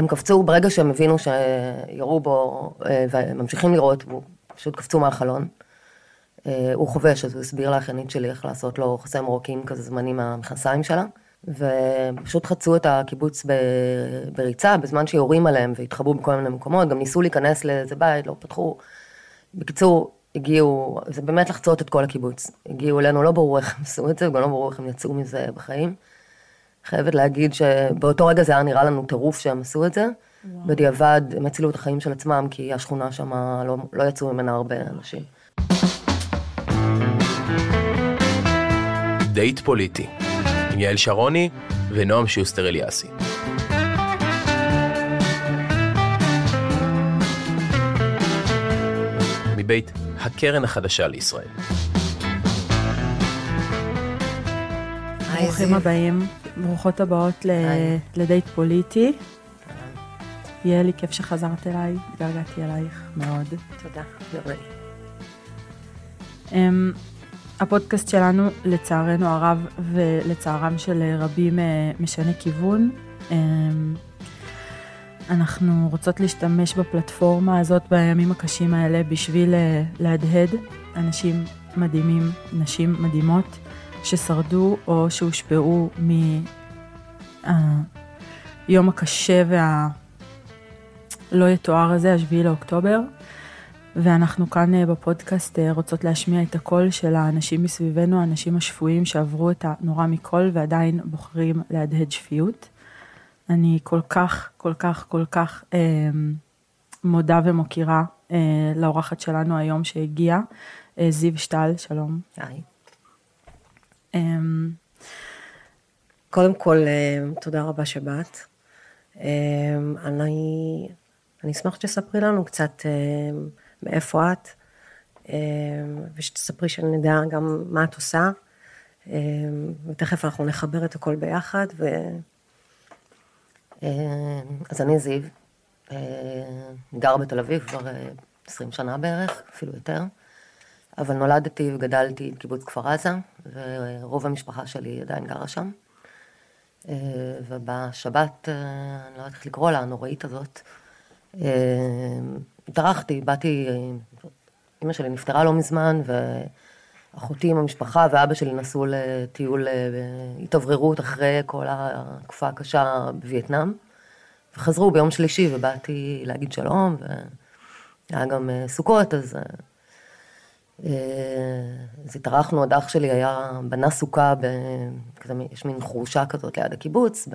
הם קפצו ברגע שהם הבינו שירו בו, אה, וממשיכים לראות, פשוט קפצו מהחלון. אה, הוא חובש, אז הוא הסביר לאחיינית שלי איך לעשות לו חסם רוקים כזה זמני מהמכנסיים שלה. ופשוט חצו את הקיבוץ בריצה, בזמן שיורים עליהם והתחבאו בכל מיני מקומות, גם ניסו להיכנס לאיזה בית, לא פתחו. בקיצור, הגיעו, זה באמת לחצות את כל הקיבוץ. הגיעו אלינו, לא ברור איך הם עשו את זה, וגם לא ברור איך הם יצאו מזה בחיים. חייבת להגיד שבאותו רגע זה היה נראה לנו טירוף שהם עשו את זה. וואו. בדיעבד הם הצילו את החיים של עצמם, כי השכונה שם לא, לא יצאו ממנה הרבה אנשים. דייט פוליטי, עם יעל שרוני ונועם שוסטר אליאסי. מבית הקרן החדשה לישראל. ברוכים הבאים, ברוכות הבאות לדייט פוליטי. יהיה לי כיף שחזרת אליי, התגעגעתי אלייך מאוד. תודה, יורי. אמ, הפודקאסט שלנו, לצערנו הרב ולצערם של רבים, אה, משנה כיוון. אמ, אנחנו רוצות להשתמש בפלטפורמה הזאת בימים הקשים האלה בשביל אה, להדהד אנשים מדהימים, נשים מדהימות, ששרדו או שהושפעו מהיום הקשה והלא יתואר הזה, השביעי לאוקטובר. ואנחנו כאן אה, בפודקאסט אה, רוצות להשמיע את הקול של האנשים מסביבנו, האנשים השפויים שעברו את הנורא מכל ועדיין בוחרים להדהד שפיות. אני כל כך, כל כך, כל כך אה, מודה ומוקירה אה, לאורחת שלנו היום שהגיעה, אה, זיו שטל, שלום. היי. אה, קודם כל, אה, תודה רבה שבאת. אה, אני, אני אשמח שתספרי לנו קצת אה, מאיפה את, אה, ושתספרי שנדע גם מה את עושה, אה, ותכף אנחנו נחבר את הכל ביחד. ו... אה, אז אני זיו, גר בתל אביב כבר 20 שנה בערך, אפילו יותר, אבל נולדתי וגדלתי בקיבוץ כפר עזה, ורוב המשפחה שלי עדיין גרה שם. ובשבת, אני לא יודעת איך לקרוא לה, הנוראית הזאת, התארחתי, באתי, אימא שלי נפטרה לא מזמן, ואחותי עם המשפחה ואבא שלי נסעו לטיול אה, התאווררות אחרי כל התקופה הקשה בווייטנאם, וחזרו ביום שלישי ובאתי להגיד שלום, והיה גם אה, סוכות, אז... אה, אז התארחנו, עוד אח שלי היה, בנה סוכה, ב, כזה, יש מין חורשה כזאת ליד הקיבוץ, ב,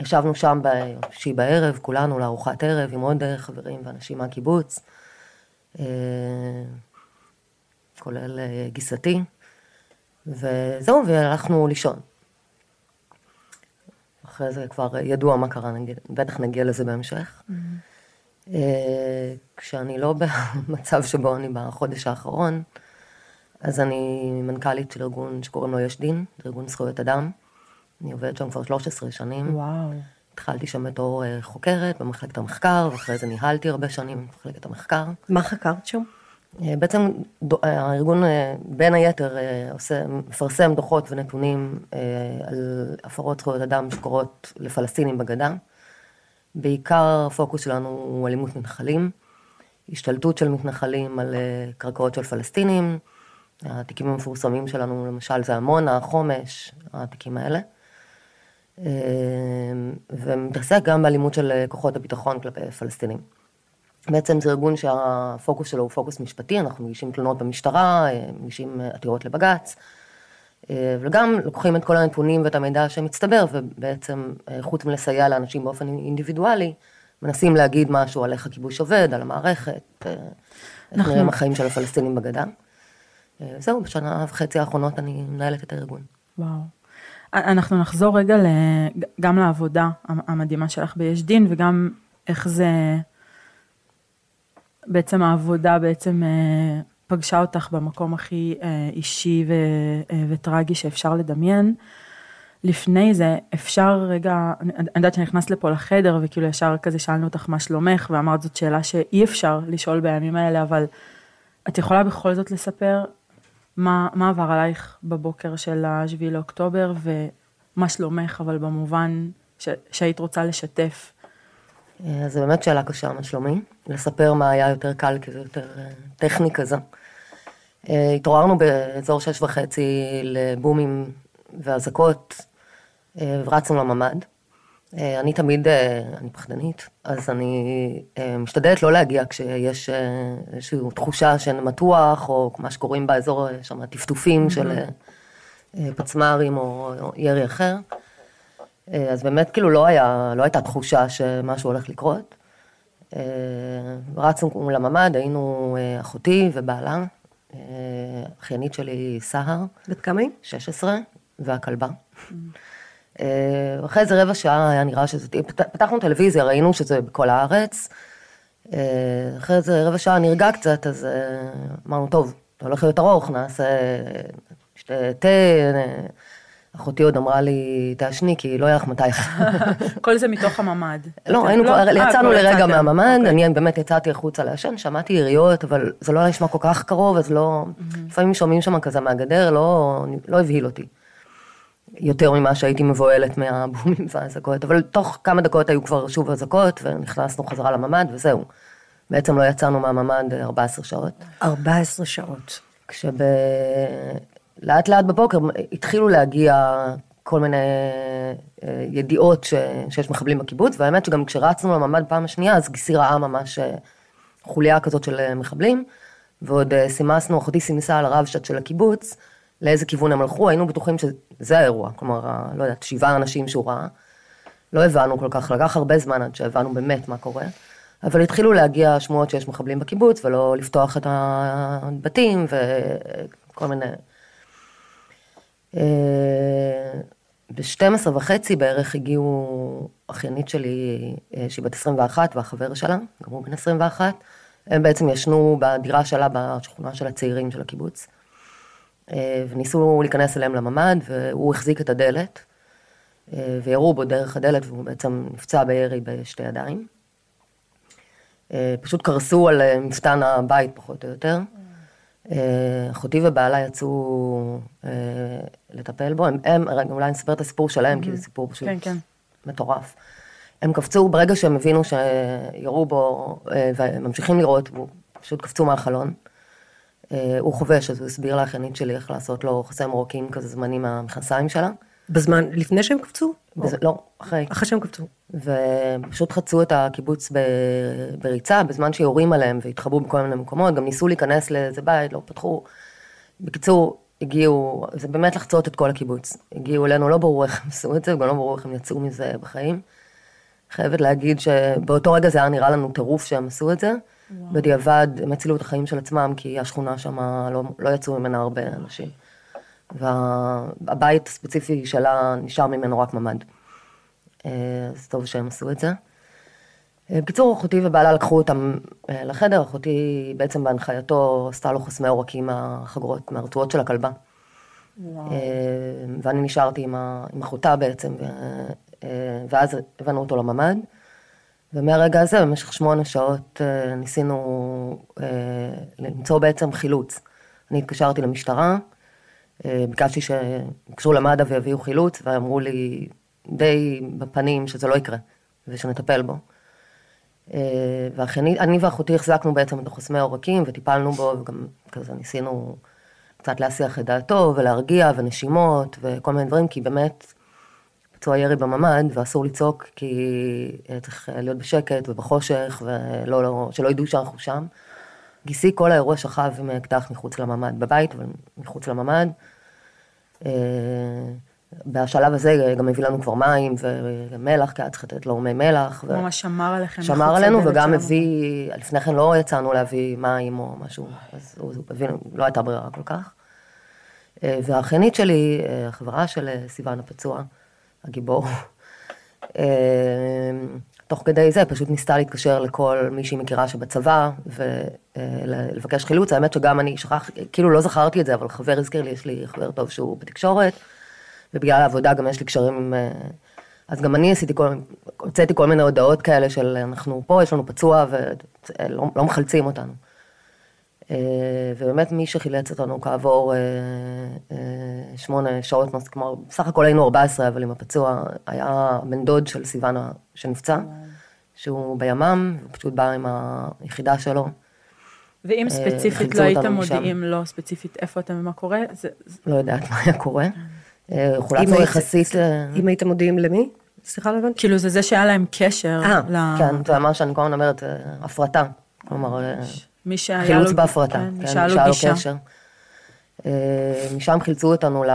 ישבנו שם בשישי בערב, כולנו לארוחת ערב עם עוד חברים ואנשים מהקיבוץ, אה, כולל אה, גיסתי, וזהו, והלכנו לישון. אחרי זה כבר ידוע מה קרה, נגיד, בטח נגיע לזה בהמשך. Mm-hmm. כשאני לא במצב שבו אני בחודש האחרון, אז אני מנכ"לית של ארגון שקוראים לו יש דין, זה ארגון זכויות אדם. אני עובדת שם כבר 13 שנים. וואו. התחלתי שם בתור אה, חוקרת במחלקת המחקר, ואחרי זה ניהלתי הרבה שנים במחלקת המחקר. מה חקרת שם? אה, בעצם אה, הארגון בין היתר עושה, מפרסם דוחות ונתונים על הפרות זכויות אדם שקורות לפלסטינים בגדה. בעיקר הפוקוס שלנו הוא אלימות מתנחלים, השתלטות של מתנחלים על קרקעות של פלסטינים. התיקים המפורסמים שלנו למשל זה עמונה, חומש, התיקים האלה. אה, ומתעסק גם באלימות של כוחות הביטחון כלפי פלסטינים. בעצם זה ארגון שהפוקוס שלו הוא פוקוס משפטי, אנחנו מגישים תלונות במשטרה, אה, מגישים עתירות לבג"ץ, אה, וגם לוקחים את כל הנתונים ואת המידע שמצטבר, ובעצם חוץ מלסייע לאנשים באופן אינדיבידואלי, מנסים להגיד משהו על איך הכיבוש עובד, על המערכת, איך נראים החיים של הפלסטינים בגדה. זהו, בשנה וחצי האחרונות אני מנהלת את הארגון. וואו. אנחנו נחזור רגע גם לעבודה המדהימה שלך ביש דין וגם איך זה, בעצם העבודה בעצם אה, פגשה אותך במקום הכי אה, אישי אה, וטרגי שאפשר לדמיין. לפני זה אפשר רגע, אני יודעת שנכנסת לפה לחדר וכאילו ישר כזה שאלנו אותך מה שלומך ואמרת זאת שאלה שאי אפשר לשאול בימים האלה אבל את יכולה בכל זאת לספר מה, מה עבר עלייך בבוקר של השביעי לאוקטובר, ומה שלומך, אבל במובן ש, שהיית רוצה לשתף? אה, אז זו באמת שאלה קשה, מה שלומי? לספר מה היה יותר קל, כי זה יותר אה, טכני כזה. אה, התעוררנו באזור שש וחצי לבומים ואזעקות, ורצנו לממ"ד. אני תמיד, אני פחדנית, אז אני משתדלת לא להגיע כשיש איזושהי תחושה שאני מתוח, או מה שקוראים באזור שם טפטופים mm-hmm. של פצמ"רים או ירי אחר. אה, אז באמת כאילו לא, היה, לא הייתה תחושה שמשהו הולך לקרות. אה, רצנו לממ"ד, היינו אה, אחותי ובעלה, אחיינית שלי סהר. בת כמה היא? 16, והכלבה. אחרי איזה רבע שעה היה נראה שזה, פתחנו טלוויזיה, ראינו שזה בכל הארץ. אחרי איזה רבע שעה נרגע קצת, אז אמרנו, טוב, הולך להיות ארוך, נעשה, נשתה תה, אחותי עוד אמרה לי, תעשני, כי לא יהיה לך מתי. כל זה מתוך הממ"ד. לא, היינו כבר, אה, יצאנו לרגע מהממ"ד, אוקיי. אני באמת יצאתי החוצה לעשן, שמעתי יריות, אבל זה לא היה נשמע כל כך קרוב, אז לא, לפעמים שומעים שם כזה מהגדר, לא, לא הבהיל אותי. יותר ממה שהייתי מבוהלת מהבומים והאזעקות, אבל תוך כמה דקות היו כבר שוב אזעקות, ונכנסנו חזרה לממ"ד, וזהו. בעצם לא יצאנו מהממ"ד 14 שעות. 14 שעות. כשב... לאט לאט בבוקר התחילו להגיע כל מיני אה, ידיעות ש, שיש מחבלים בקיבוץ, והאמת שגם כשרצנו לממ"ד פעם השנייה, אז גיסי ראה ממש אה, חוליה כזאת של אה, מחבלים, ועוד סימסנו, אחותי סימסה על הרבש"ץ של הקיבוץ, לאיזה כיוון הם הלכו, היינו בטוחים שזה האירוע, כלומר, לא יודעת, שבעה אנשים שהוא ראה. לא הבנו כל כך, לקח הרבה זמן עד שהבנו באמת מה קורה. אבל התחילו להגיע שמועות שיש מחבלים בקיבוץ, ולא לפתוח את הבתים, וכל מיני ב-12 וחצי בערך הגיעו אחיינית שלי, אה, שהיא בת 21, והחבר שלה, גם הוא בן 21, הם בעצם ישנו בדירה שלה בשכונה של הצעירים של הקיבוץ, אה, וניסו להיכנס אליהם לממ"ד, והוא החזיק את הדלת, וירו בו דרך הדלת, והוא בעצם נפצע בירי בשתי ידיים. פשוט קרסו על מפתן הבית פחות או יותר. אה, אחותי ובעלה יצאו אה, לטפל בו, הם, הם רגע, אולי נספר את הסיפור שלהם, כי זה סיפור פשוט כן, כן. מטורף. הם קפצו, ברגע שהם הבינו שירו בו, אה, וממשיכים לראות, והוא פשוט קפצו מהחלון. הוא חובש, אז הוא הסביר לאחיינית שלי איך לעשות לו חוסם רוקים כזה זמני מהמכנסיים שלה. בזמן, לפני שהם קפצו? בז... לא, אחרי. אחרי שהם קפצו. ופשוט חצו את הקיבוץ ב... בריצה, בזמן שיורים עליהם והתחבאו בכל מיני מקומות, גם ניסו להיכנס לאיזה בית, לא פתחו. בקיצור, הגיעו, זה באמת לחצות את כל הקיבוץ. הגיעו אלינו, לא ברור איך הם עשו את זה, וגם לא ברור איך הם יצאו מזה בחיים. חייבת להגיד שבאותו רגע זה היה נראה לנו טירוף שהם עשו את זה. בדיעבד, הם הצילו את החיים של עצמם, כי השכונה שם, לא, לא יצאו ממנה הרבה אנשים. והבית הספציפי שלה נשאר ממנו רק ממ"ד. אה, אז טוב שהם עשו את זה. אה, בקיצור, אחותי ובעלה לקחו אותם אה, לחדר, אחותי בעצם בהנחייתו עשתה לו חסמי עורקים מהחגורות, מהרצועות של הכלבה. וואו. ואני נשארתי עם, עם אחותה בעצם, ו... ואז הבאנו אותו לממ"ד. ומהרגע הזה, במשך שמונה שעות ניסינו למצוא בעצם חילוץ. אני התקשרתי למשטרה, ביקשתי שיקשרו למד"א ויביאו חילוץ, ואמרו לי די בפנים שזה לא יקרה, ושנטפל בו. ואני ואחותי החזקנו בעצם את החוסמי העורקים וטיפלנו בו, וגם כזה ניסינו קצת להסיח את דעתו ולהרגיע ונשימות וכל מיני דברים, כי באמת פצוע ירי בממ"ד ואסור לצעוק כי צריך להיות בשקט ובחושך ושלא לא, ידעו שאנחנו שם. גיסי כל האירוע שכב עם אקדח מחוץ לממ"ד, בבית, אבל מחוץ לממ"ד. אה, בשלב הזה גם הביא לנו כבר מים ומלח, כי היה צריך לתת לו מי מלח. ממש שמר עליכם. שמר עלינו וגם הביא, לפני כן לא יצאנו להביא מים או משהו, אז הוא הביא, לא הייתה ברירה כל כך. אה, והאחיינית שלי, אה, החברה של סיוון הפצוע, הגיבור, תוך כדי זה פשוט ניסתה להתקשר לכל מי שהיא מכירה שבצבא ולבקש חילוץ. האמת שגם אני שכח, כאילו לא זכרתי את זה, אבל חבר הזכיר לי, יש לי חבר טוב שהוא בתקשורת, ובגלל העבודה גם יש לי קשרים, אה, אז גם אני עשיתי כל, הוצאתי כל מיני הודעות כאלה של אנחנו פה, יש לנו פצוע ולא לא מחלצים אותנו. אה, ובאמת מי שחילץ אותנו כעבור אה, אה, שמונה שעות, כלומר, בסך הכל היינו 14, אבל עם הפצוע, היה בן דוד של סיוונה שנפצע, שהוא בימ"מ, הוא פשוט בא עם היחידה שלו. ואם ספציפית לא הייתם. מודיעים לו ספציפית איפה אתם ומה קורה, זה, לא יודעת מה היה קורה. אה, חולצנו יחסית, אם הייתם מודיעים למי? סליחה, לא הבנתי. כאילו זה זה שהיה להם קשר. אה, ל- כן, זה מה שאני כל הזמן אומרת, הפרטה. כלומר, מי שהיה חילוץ לו, בהפרטה, כן, כן, מי מי שהיה לו גישה. קשר. אה, משם חילצו אותנו ל...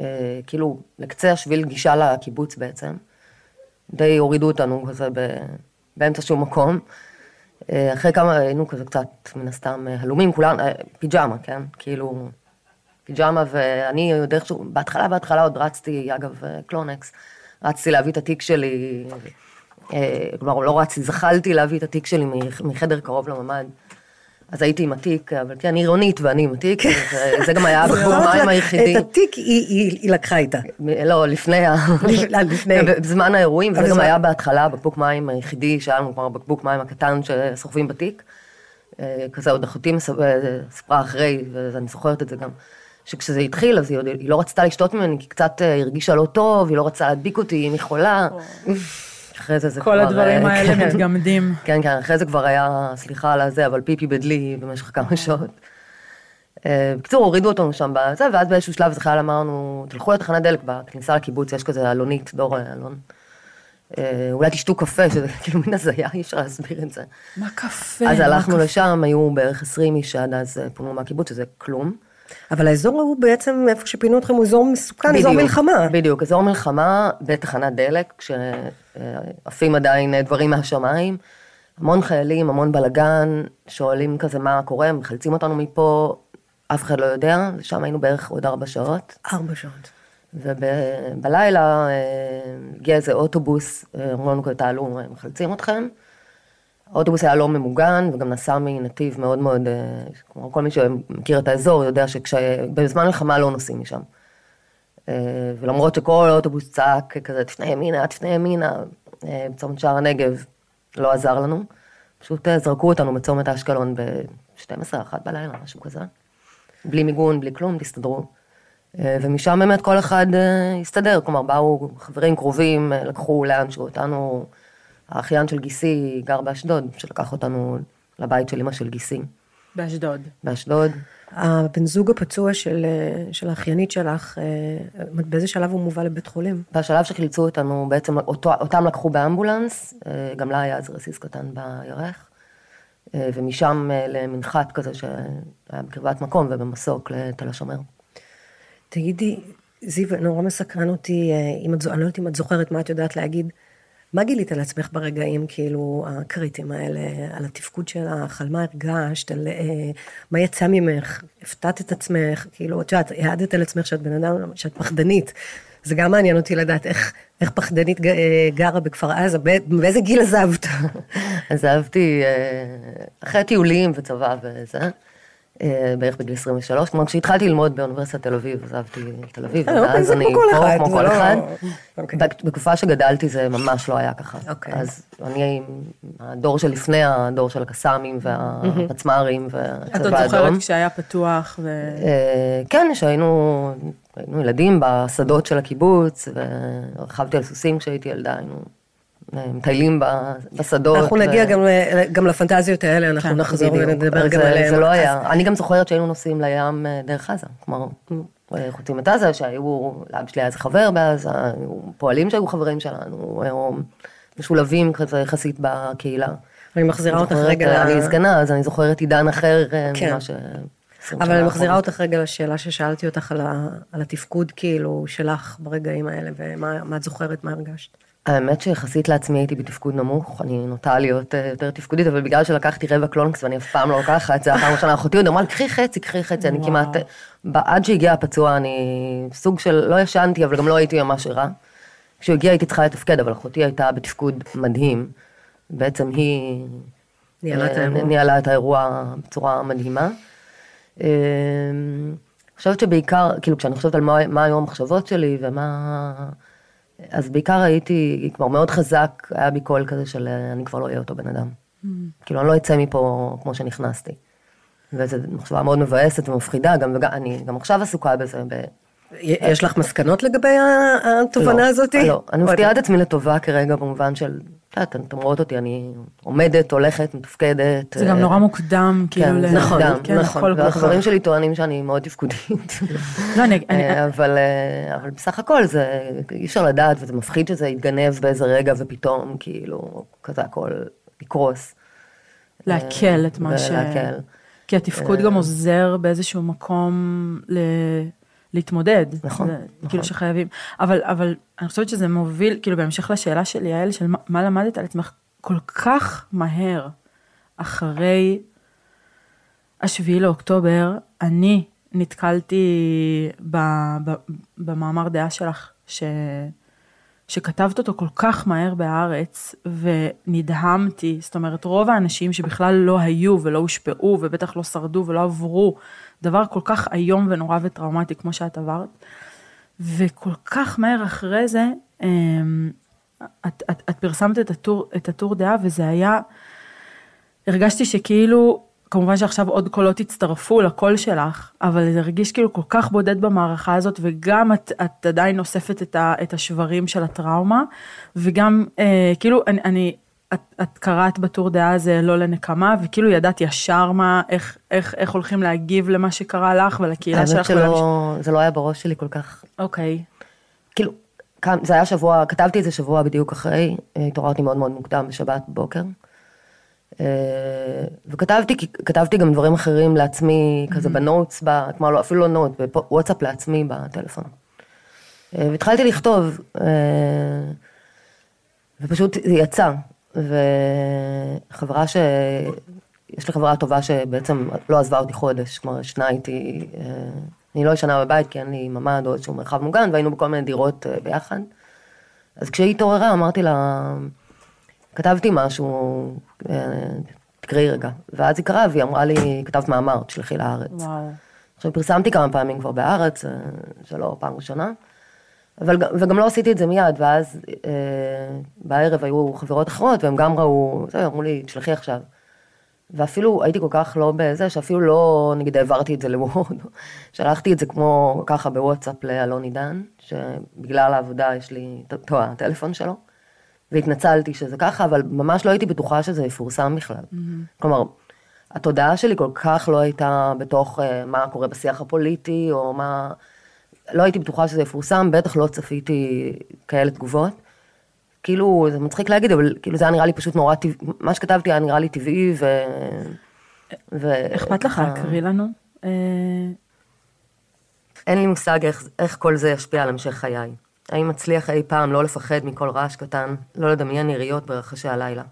אה, כאילו, לקצה השביל גישה לקיבוץ בעצם. די הורידו אותנו כזה ב... באמצע שום מקום. אה, אחרי כמה היינו כזה קצת, מן הסתם, הלומים, אה, פיג'מה, כן? כאילו, פיג'מה, ואני עוד איכשהו, בהתחלה, בהתחלה עוד רצתי, אגב, קלונקס, רצתי להביא את התיק שלי, אה, כלומר, לא רצתי, זחלתי להביא את התיק שלי מח- מחדר קרוב לממ"ד. אז הייתי עם התיק, אבל כי אני עירונית ואני עם התיק, זה- גם היה זוכרת מים היחידי. את התיק היא- לקחה איתה. לא, לפני ה... לפני. בזמן האירועים, וזה גם היה בהתחלה הבקבוק מים היחידי שהיה לנו, כלומר בקבוק מים הקטן שסוחבים בתיק. אה, כזה עוד אחותי מס- אה, סיפרה אחרי, ואני זוכרת את זה גם, שכשזה התחיל, אז היא, לא רצתה לשתות ממני, כי קצת אה, הרגישה לא טוב, היא לא רצתה להדביק אותי, אם היא חולה. אחרי זה זה כבר... כל הדברים אה, האלה כן. מתגמדים. כן, כן, אחרי זה כבר היה, סליחה על הזה, אבל פיפי בדלי במשך כמה שעות. אה, בקיצור, הורידו אותנו שם בזה, ואז באיזשהו שלב זה חייל אמרנו, תלכו לתחנת דלק בכניסה לקיבוץ, יש כזה אלונית, דור אלון. אה, אולי תשתו קפה, שזה כאילו מין הזיה, אי אפשר להסביר את זה. מה קפה? אז הלכנו? לשם, היו בערך 20 איש שעד אז אה, פונו מהקיבוץ, שזה כלום. אבל האזור ההוא בעצם, איפה שפינו אתכם, הוא אזור מסוכן, אזור בדיוק, מלחמה. בדיוק, אזור מלחמה בתחנת דלק, כשעפים עדיין אה, דברים מהשמיים. המון חיילים, המון בלאגן, שואלים כזה מה קורה, מחלצים אותנו מפה, אף אחד לא יודע, ושם היינו בערך עוד ארבע שעות. ארבע שעות. ובלילה הגיע איזה אוטובוס, אה, אמרו לנו תעלו, אה, מחלצים אתכם. האוטובוס היה לא ממוגן, וגם נסע מנתיב מאוד מאוד, אה, כלומר, כל מי שמכיר את האזור יודע שבזמן מלחמה לא נוסעים משם. אה, ולמרות שכל האוטובוס צעק כזה, תפנה ימינה, תפנה ימינה, אה, בצומת שער הנגב, לא עזר לנו. פשוט זרקו אותנו מצומת אשקלון ב-12, 1 בלילה, משהו כזה. בלי מיגון, בלי כלום, תסתדרו. ומשם באמת כל אחד הסתדר, כלומר באו חברים קרובים, לקחו לאנשהו אותנו, האחיין של גיסי גר באשדוד, שלקח אותנו לבית של אמא של גיסי, באשדוד. באשדוד. הבן זוג הפצוע של, אה, של האחיינית שלך, אה, באיזה שלב הוא מובא לבית חולים? בשלב שחילצו אותנו, בעצם אותו, אותם לקחו באמבולנס, אה, גם לה היה איזה רסיס קטן בירך, ומשם למנחת כזה שהיה בקרבת מקום ובמסוק לתל השומר. תגידי, זיו, נורא מסקרן אותי, אם את, אני לא יודעת אם את זוכרת מה את יודעת להגיד. מה גילית על עצמך ברגעים כאילו הקריטיים האלה, על התפקוד שלך, על מה הרגשת, על אה, מה יצא ממך, הפתעת את עצמך, כאילו, את יודעת, העדת על עצמך שאת בן אדם, שאת פחדנית. זה גם מעניין אותי לדעת איך, איך פחדנית אה, גרה בכפר עזה, בא- באיזה גיל עזבת? עזבתי אה, אחרי טיולים וצבא וזה, בערך בגיל 23, כלומר כשהתחלתי ללמוד באוניברסיטת תל אביב, עזבתי תל אביב, אה, אוקיי, ואז אני פה כמו כל לא- אחד. אוקיי. בת- בתקופה שגדלתי זה ממש לא היה ככה. אוקיי. אז אני הדור שלפני הדור של הקסאמים והפצמ"רים את והצבא עוד האדום. זוכרת כשהיה פתוח ו... אה, כן, שהיינו היינו ילדים בשדות של הקיבוץ, ורכבתי על סוסים כשהייתי ילדה, היינו אה, מטיילים בשדות. אנחנו ו- נגיע גם, ל- גם לפנטזיות האלה, אנחנו כן, נחזור בדיוק. ונדבר גם עליהם. זה לא היה, אני גם זוכרת שהיינו נוסעים לים אה, דרך עזה, כלומר, אה, חוצים את עזה, שהיו, לאבא שלי היה איזה חבר בעזה, היו פועלים שהיו חברים שלנו, היו משולבים כזה יחסית בקהילה. אני מחזירה אותך רגע, אה, אני זקנה, אז אני זוכרת עידן אחר אה, כן. ממה ש... 20 אבל אני מחזירה. אותך רגע לשאלה ששאלתי אותך על, ה, על התפקוד כאילו שלך ברגעים האלה, ומה מה את זוכרת, מה הרגשת. האמת שיחסית לעצמי הייתי בתפקוד נמוך, אני נוטה להיות אה, יותר תפקודית, אבל בגלל שלקחתי רבע קלונקס ואני אף פעם לא לוקחת, זה הפעם הראשונה אחותי עוד אמרה קחי חצי, קחי חצי, אני כמעט, עד שהגיע הפצוע אני סוג של, לא ישנתי, אבל גם לא הייתי ממש ערה. כשהוא הגיע הייתי צריכה לתפקד, אבל אחותי הייתה בתפקוד מדהים. בעצם היא... ניהלה את אה, האירוע. בצורה מדהימה. אה, אני חושבת שבעיקר, כאילו כשאני חושבת על מה, מה היו המחשבות שלי ומה... אז בעיקר הייתי, כבר מאוד חזק, היה בי קול כזה של אני כבר לא אהיה אותו בן אדם. כאילו אני לא אצא מפה כמו שנכנסתי. וזו מחשבה מאוד מבאסת ומפחידה, גם, וגם, אני גם עכשיו עסוקה בזה. ב... יש לך מסקנות לגבי התובנה לא, הזאת? לא, אני מפתיעה את עצמי לטובה כרגע במובן של, את יודעת, אתן רואות אותי, אני עומדת, הולכת, מתפקדת. זה גם אה, נורא מוקדם, כאילו, כן, ל- נכון, כן, נכון, והחברים שלי טוענים שאני מאוד תפקודית. לא, אני- אה, אבל, אה, אבל בסך הכל זה, אי אפשר לדעת, וזה מפחיד שזה יתגנב באיזה רגע, ופתאום, כאילו, כזה הכל יקרוס. לעכל את מה ש... ולעכל. כי התפקוד גם עוזר באיזשהו מקום ל... להתמודד. נכון, זה, נכון. כאילו שחייבים. אבל, אבל אני חושבת שזה מוביל, כאילו בהמשך לשאלה של יעל, של מה, מה למדת על עצמך כל כך מהר אחרי השביעי לאוקטובר, אני נתקלתי ב, ב, במאמר דעה שלך, ש... שכתבת אותו כל כך מהר בהארץ, ונדהמתי, זאת אומרת, רוב האנשים שבכלל לא היו ולא הושפעו, ובטח לא שרדו ולא עברו דבר כל כך איום ונורא וטראומטי כמו שאת עברת, וכל כך מהר אחרי זה, אמ, את, את, את פרסמת את הטור, את הטור דעה, וזה היה, הרגשתי שכאילו, כמובן שעכשיו עוד קולות הצטרפו לקול שלך, אבל זה הרגיש כאילו כל כך בודד במערכה הזאת, וגם את, את עדיין אוספת את, ה, את השברים של הטראומה, וגם אה, כאילו אני, אני את, את קראת בטור דעה הזה לא לנקמה, וכאילו ידעת ישר מה, איך, איך, איך הולכים להגיב למה שקרה לך ולקהילה האמת שלך. שלא, זה לא היה בראש שלי כל כך. אוקיי, כאילו, קם- זה היה שבוע, כתבתי את זה שבוע בדיוק אחרי, התעוררתי מאוד מאוד מוקדם בשבת בבוקר. אה, וכתבתי, כתבתי גם דברים אחרים לעצמי, כזה בנוטס, כלומר לא, אפילו לא נוט, בוואטסאפ לעצמי בטלפון. אה, והתחלתי לכתוב, אה, ופשוט זה יצא. וחברה ש... יש לי חברה טובה שבעצם לא עזבה אותי חודש, כלומר ישנה איתי, אה, אני לא ישנה בבית כי אין לי ממ"ד או איזשהו מרחב מוגן, והיינו בכל מיני דירות אה, ביחד. אז כשהיא התעוררה אמרתי לה, כתבתי משהו, אה, תקראי רגע. ואז היא קראה והיא אמרה לי, כתבת מאמר, תשלחי לארץ. וואו. עכשיו פרסמתי כמה פעמים כבר בארץ, זה לא פעם ראשונה, אבל, וגם לא עשיתי את זה מיד, ואז אה, בערב היו חברות אחרות, והם גם ראו, זה, אמרו לי, תשלחי עכשיו. ואפילו הייתי כל כך לא בזה, שאפילו לא, נגיד, העברתי את זה לוורד, שלחתי את זה כמו ככה בוואטסאפ לאלון עידן, שבגלל העבודה יש לי את הטלפון שלו, והתנצלתי שזה ככה, אבל ממש לא הייתי בטוחה שזה יפורסם בכלל. כלומר, התודעה שלי כל כך לא הייתה בתוך אה, מה קורה בשיח הפוליטי, או מה... לא הייתי בטוחה שזה יפורסם, בטח לא צפיתי כאלה תגובות. כאילו, זה מצחיק להגיד, אבל כאילו זה היה נראה לי פשוט נורא טבעי, מה שכתבתי היה נראה לי טבעי, ו... ו... אכפת לך להקריא לנו? אה, אין לי מושג איך, איך כל זה ישפיע על המשך חיי. האם אצליח אי פעם לא לפחד מכל רעש קטן, לא לדמיין יריות ברחשי הלילה.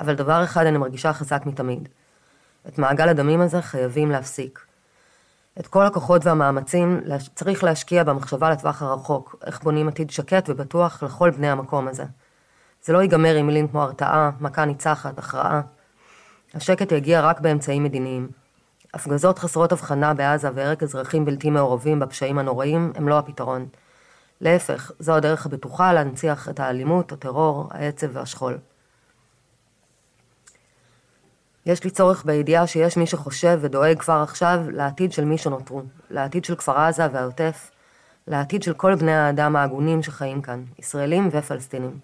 אבל דבר אחד אני מרגישה חזק מתמיד. את מעגל הדמים הזה חייבים להפסיק. את כל הכוחות והמאמצים צריך להשקיע במחשבה לטווח הרחוק, איך בונים עתיד שקט ובטוח לכל בני המקום הזה. זה לא ייגמר עם מילים כמו הרתעה, מכה ניצחת, הכרעה. השקט יגיע רק באמצעים מדיניים. הפגזות חסרות הבחנה בעזה והרג אזרחים בלתי מעורבים בפשעים הנוראים הם לא הפתרון. להפך, זו הדרך הבטוחה להנציח את האלימות, הטרור, העצב והשכול. יש לי צורך בידיעה שיש מי שחושב ודואג כבר עכשיו לעתיד של מי שנותרו, לעתיד של כפר עזה והעוטף, לעתיד של כל בני האדם ההגונים שחיים כאן, ישראלים ופלסטינים.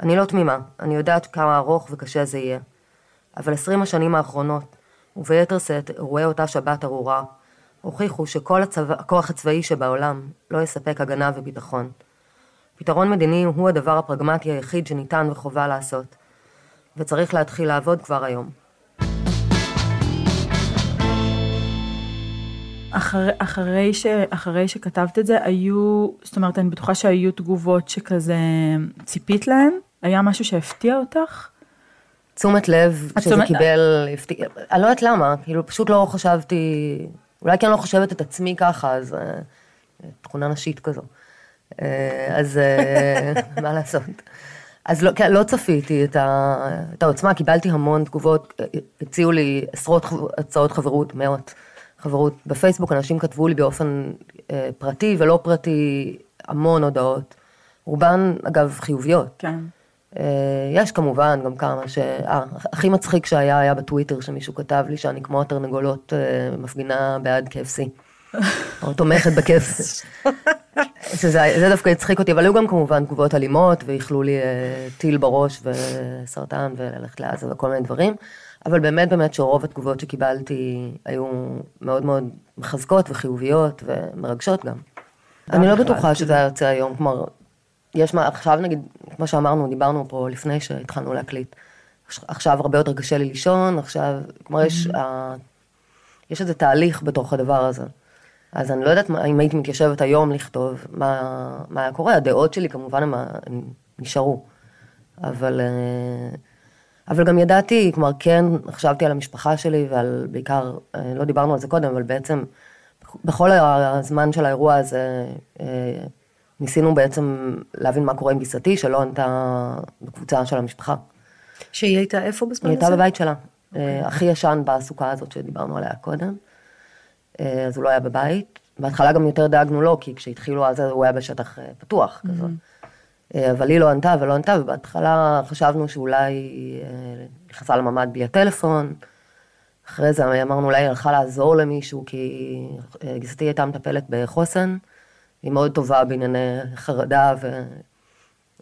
אני לא תמימה, אני יודעת כמה ארוך וקשה זה יהיה. אבל עשרים השנים האחרונות, וביתר שאת אירועי אותה שבת ארורה, הוכיחו שכל הצבא, הכוח הצבאי שבעולם לא יספק הגנה וביטחון. פתרון מדיני הוא הדבר הפרגמטי היחיד שניתן וחובה לעשות, וצריך להתחיל לעבוד כבר היום. אחרי, אחרי, ש, אחרי שכתבת את זה, היו, זאת אומרת, אני בטוחה שהיו תגובות שכזה ציפית להן? היה משהו שהפתיע אותך? תשומת לב שזה תשומת- קיבל, הפתיע- אני לא יודעת למה, כאילו פשוט לא חשבתי, אולי כי אני לא חושבת את עצמי ככה, אז אה, תכונה נשית כזו. אה, אז אה, מה לעשות? אז לא, כן, לא צפיתי את, ה, את העוצמה, קיבלתי המון תגובות, הציעו לי עשרות הצעות חברות, מאות חברות. בפייסבוק אנשים כתבו לי באופן אה, פרטי ולא פרטי המון הודעות. רובן, אגב, חיוביות. כן. אה, יש כמובן גם כמה ש... אה, הכי מצחיק שהיה, היה בטוויטר שמישהו כתב לי שאני כמו התרנגולות אה, מפגינה בעד KFC. או תומכת בכיף. שזה זה דווקא הצחיק אותי, אבל היו גם כמובן תגובות אלימות, ואיחלו לי אה, טיל בראש וסרטן וללכת לעזה וכל מיני דברים. אבל באמת באמת שרוב התגובות שקיבלתי היו מאוד מאוד מחזקות וחיוביות ומרגשות גם. אני לא בטוחה שזה היה יוצא היום, כלומר, יש מה, עכשיו נגיד, כמו שאמרנו, דיברנו פה לפני שהתחלנו להקליט. עכשיו הרבה יותר קשה לי לישון, עכשיו, כלומר יש, ה, יש איזה תהליך בתוך הדבר הזה. אז אני לא יודעת מה, אם הייתי מתיישבת היום לכתוב, מה, מה היה קורה, הדעות שלי כמובן הם, הם נשארו. אבל, אה, אבל גם ידעתי, כלומר כן חשבתי על המשפחה שלי ועל בעיקר, אה, לא דיברנו על זה קודם, אבל בעצם בכל הזמן של האירוע הזה, אה, ניסינו בעצם להבין מה קורה עם גיסתי, שלא ענתה בקבוצה של המשפחה. שהיא הייתה איפה בזמן הזה? היא הייתה בבית שלה. Okay. אוקיי. הכי ישן בסוכה הזאת שדיברנו עליה קודם. אה, אז הוא לא היה בבית. בהתחלה גם יותר דאגנו לו, כי כשהתחילו אז הוא היה בשטח אה, פתוח mm-hmm. כזאת. אה, אבל היא לא ענתה ולא ענתה, ובהתחלה חשבנו שאולי נכנסה לממ"ד בלי הטלפון. אחרי זה אמרנו, אולי היא הלכה לעזור למישהו, כי גיסתי הייתה מטפלת בחוסן, היא מאוד טובה בענייני חרדה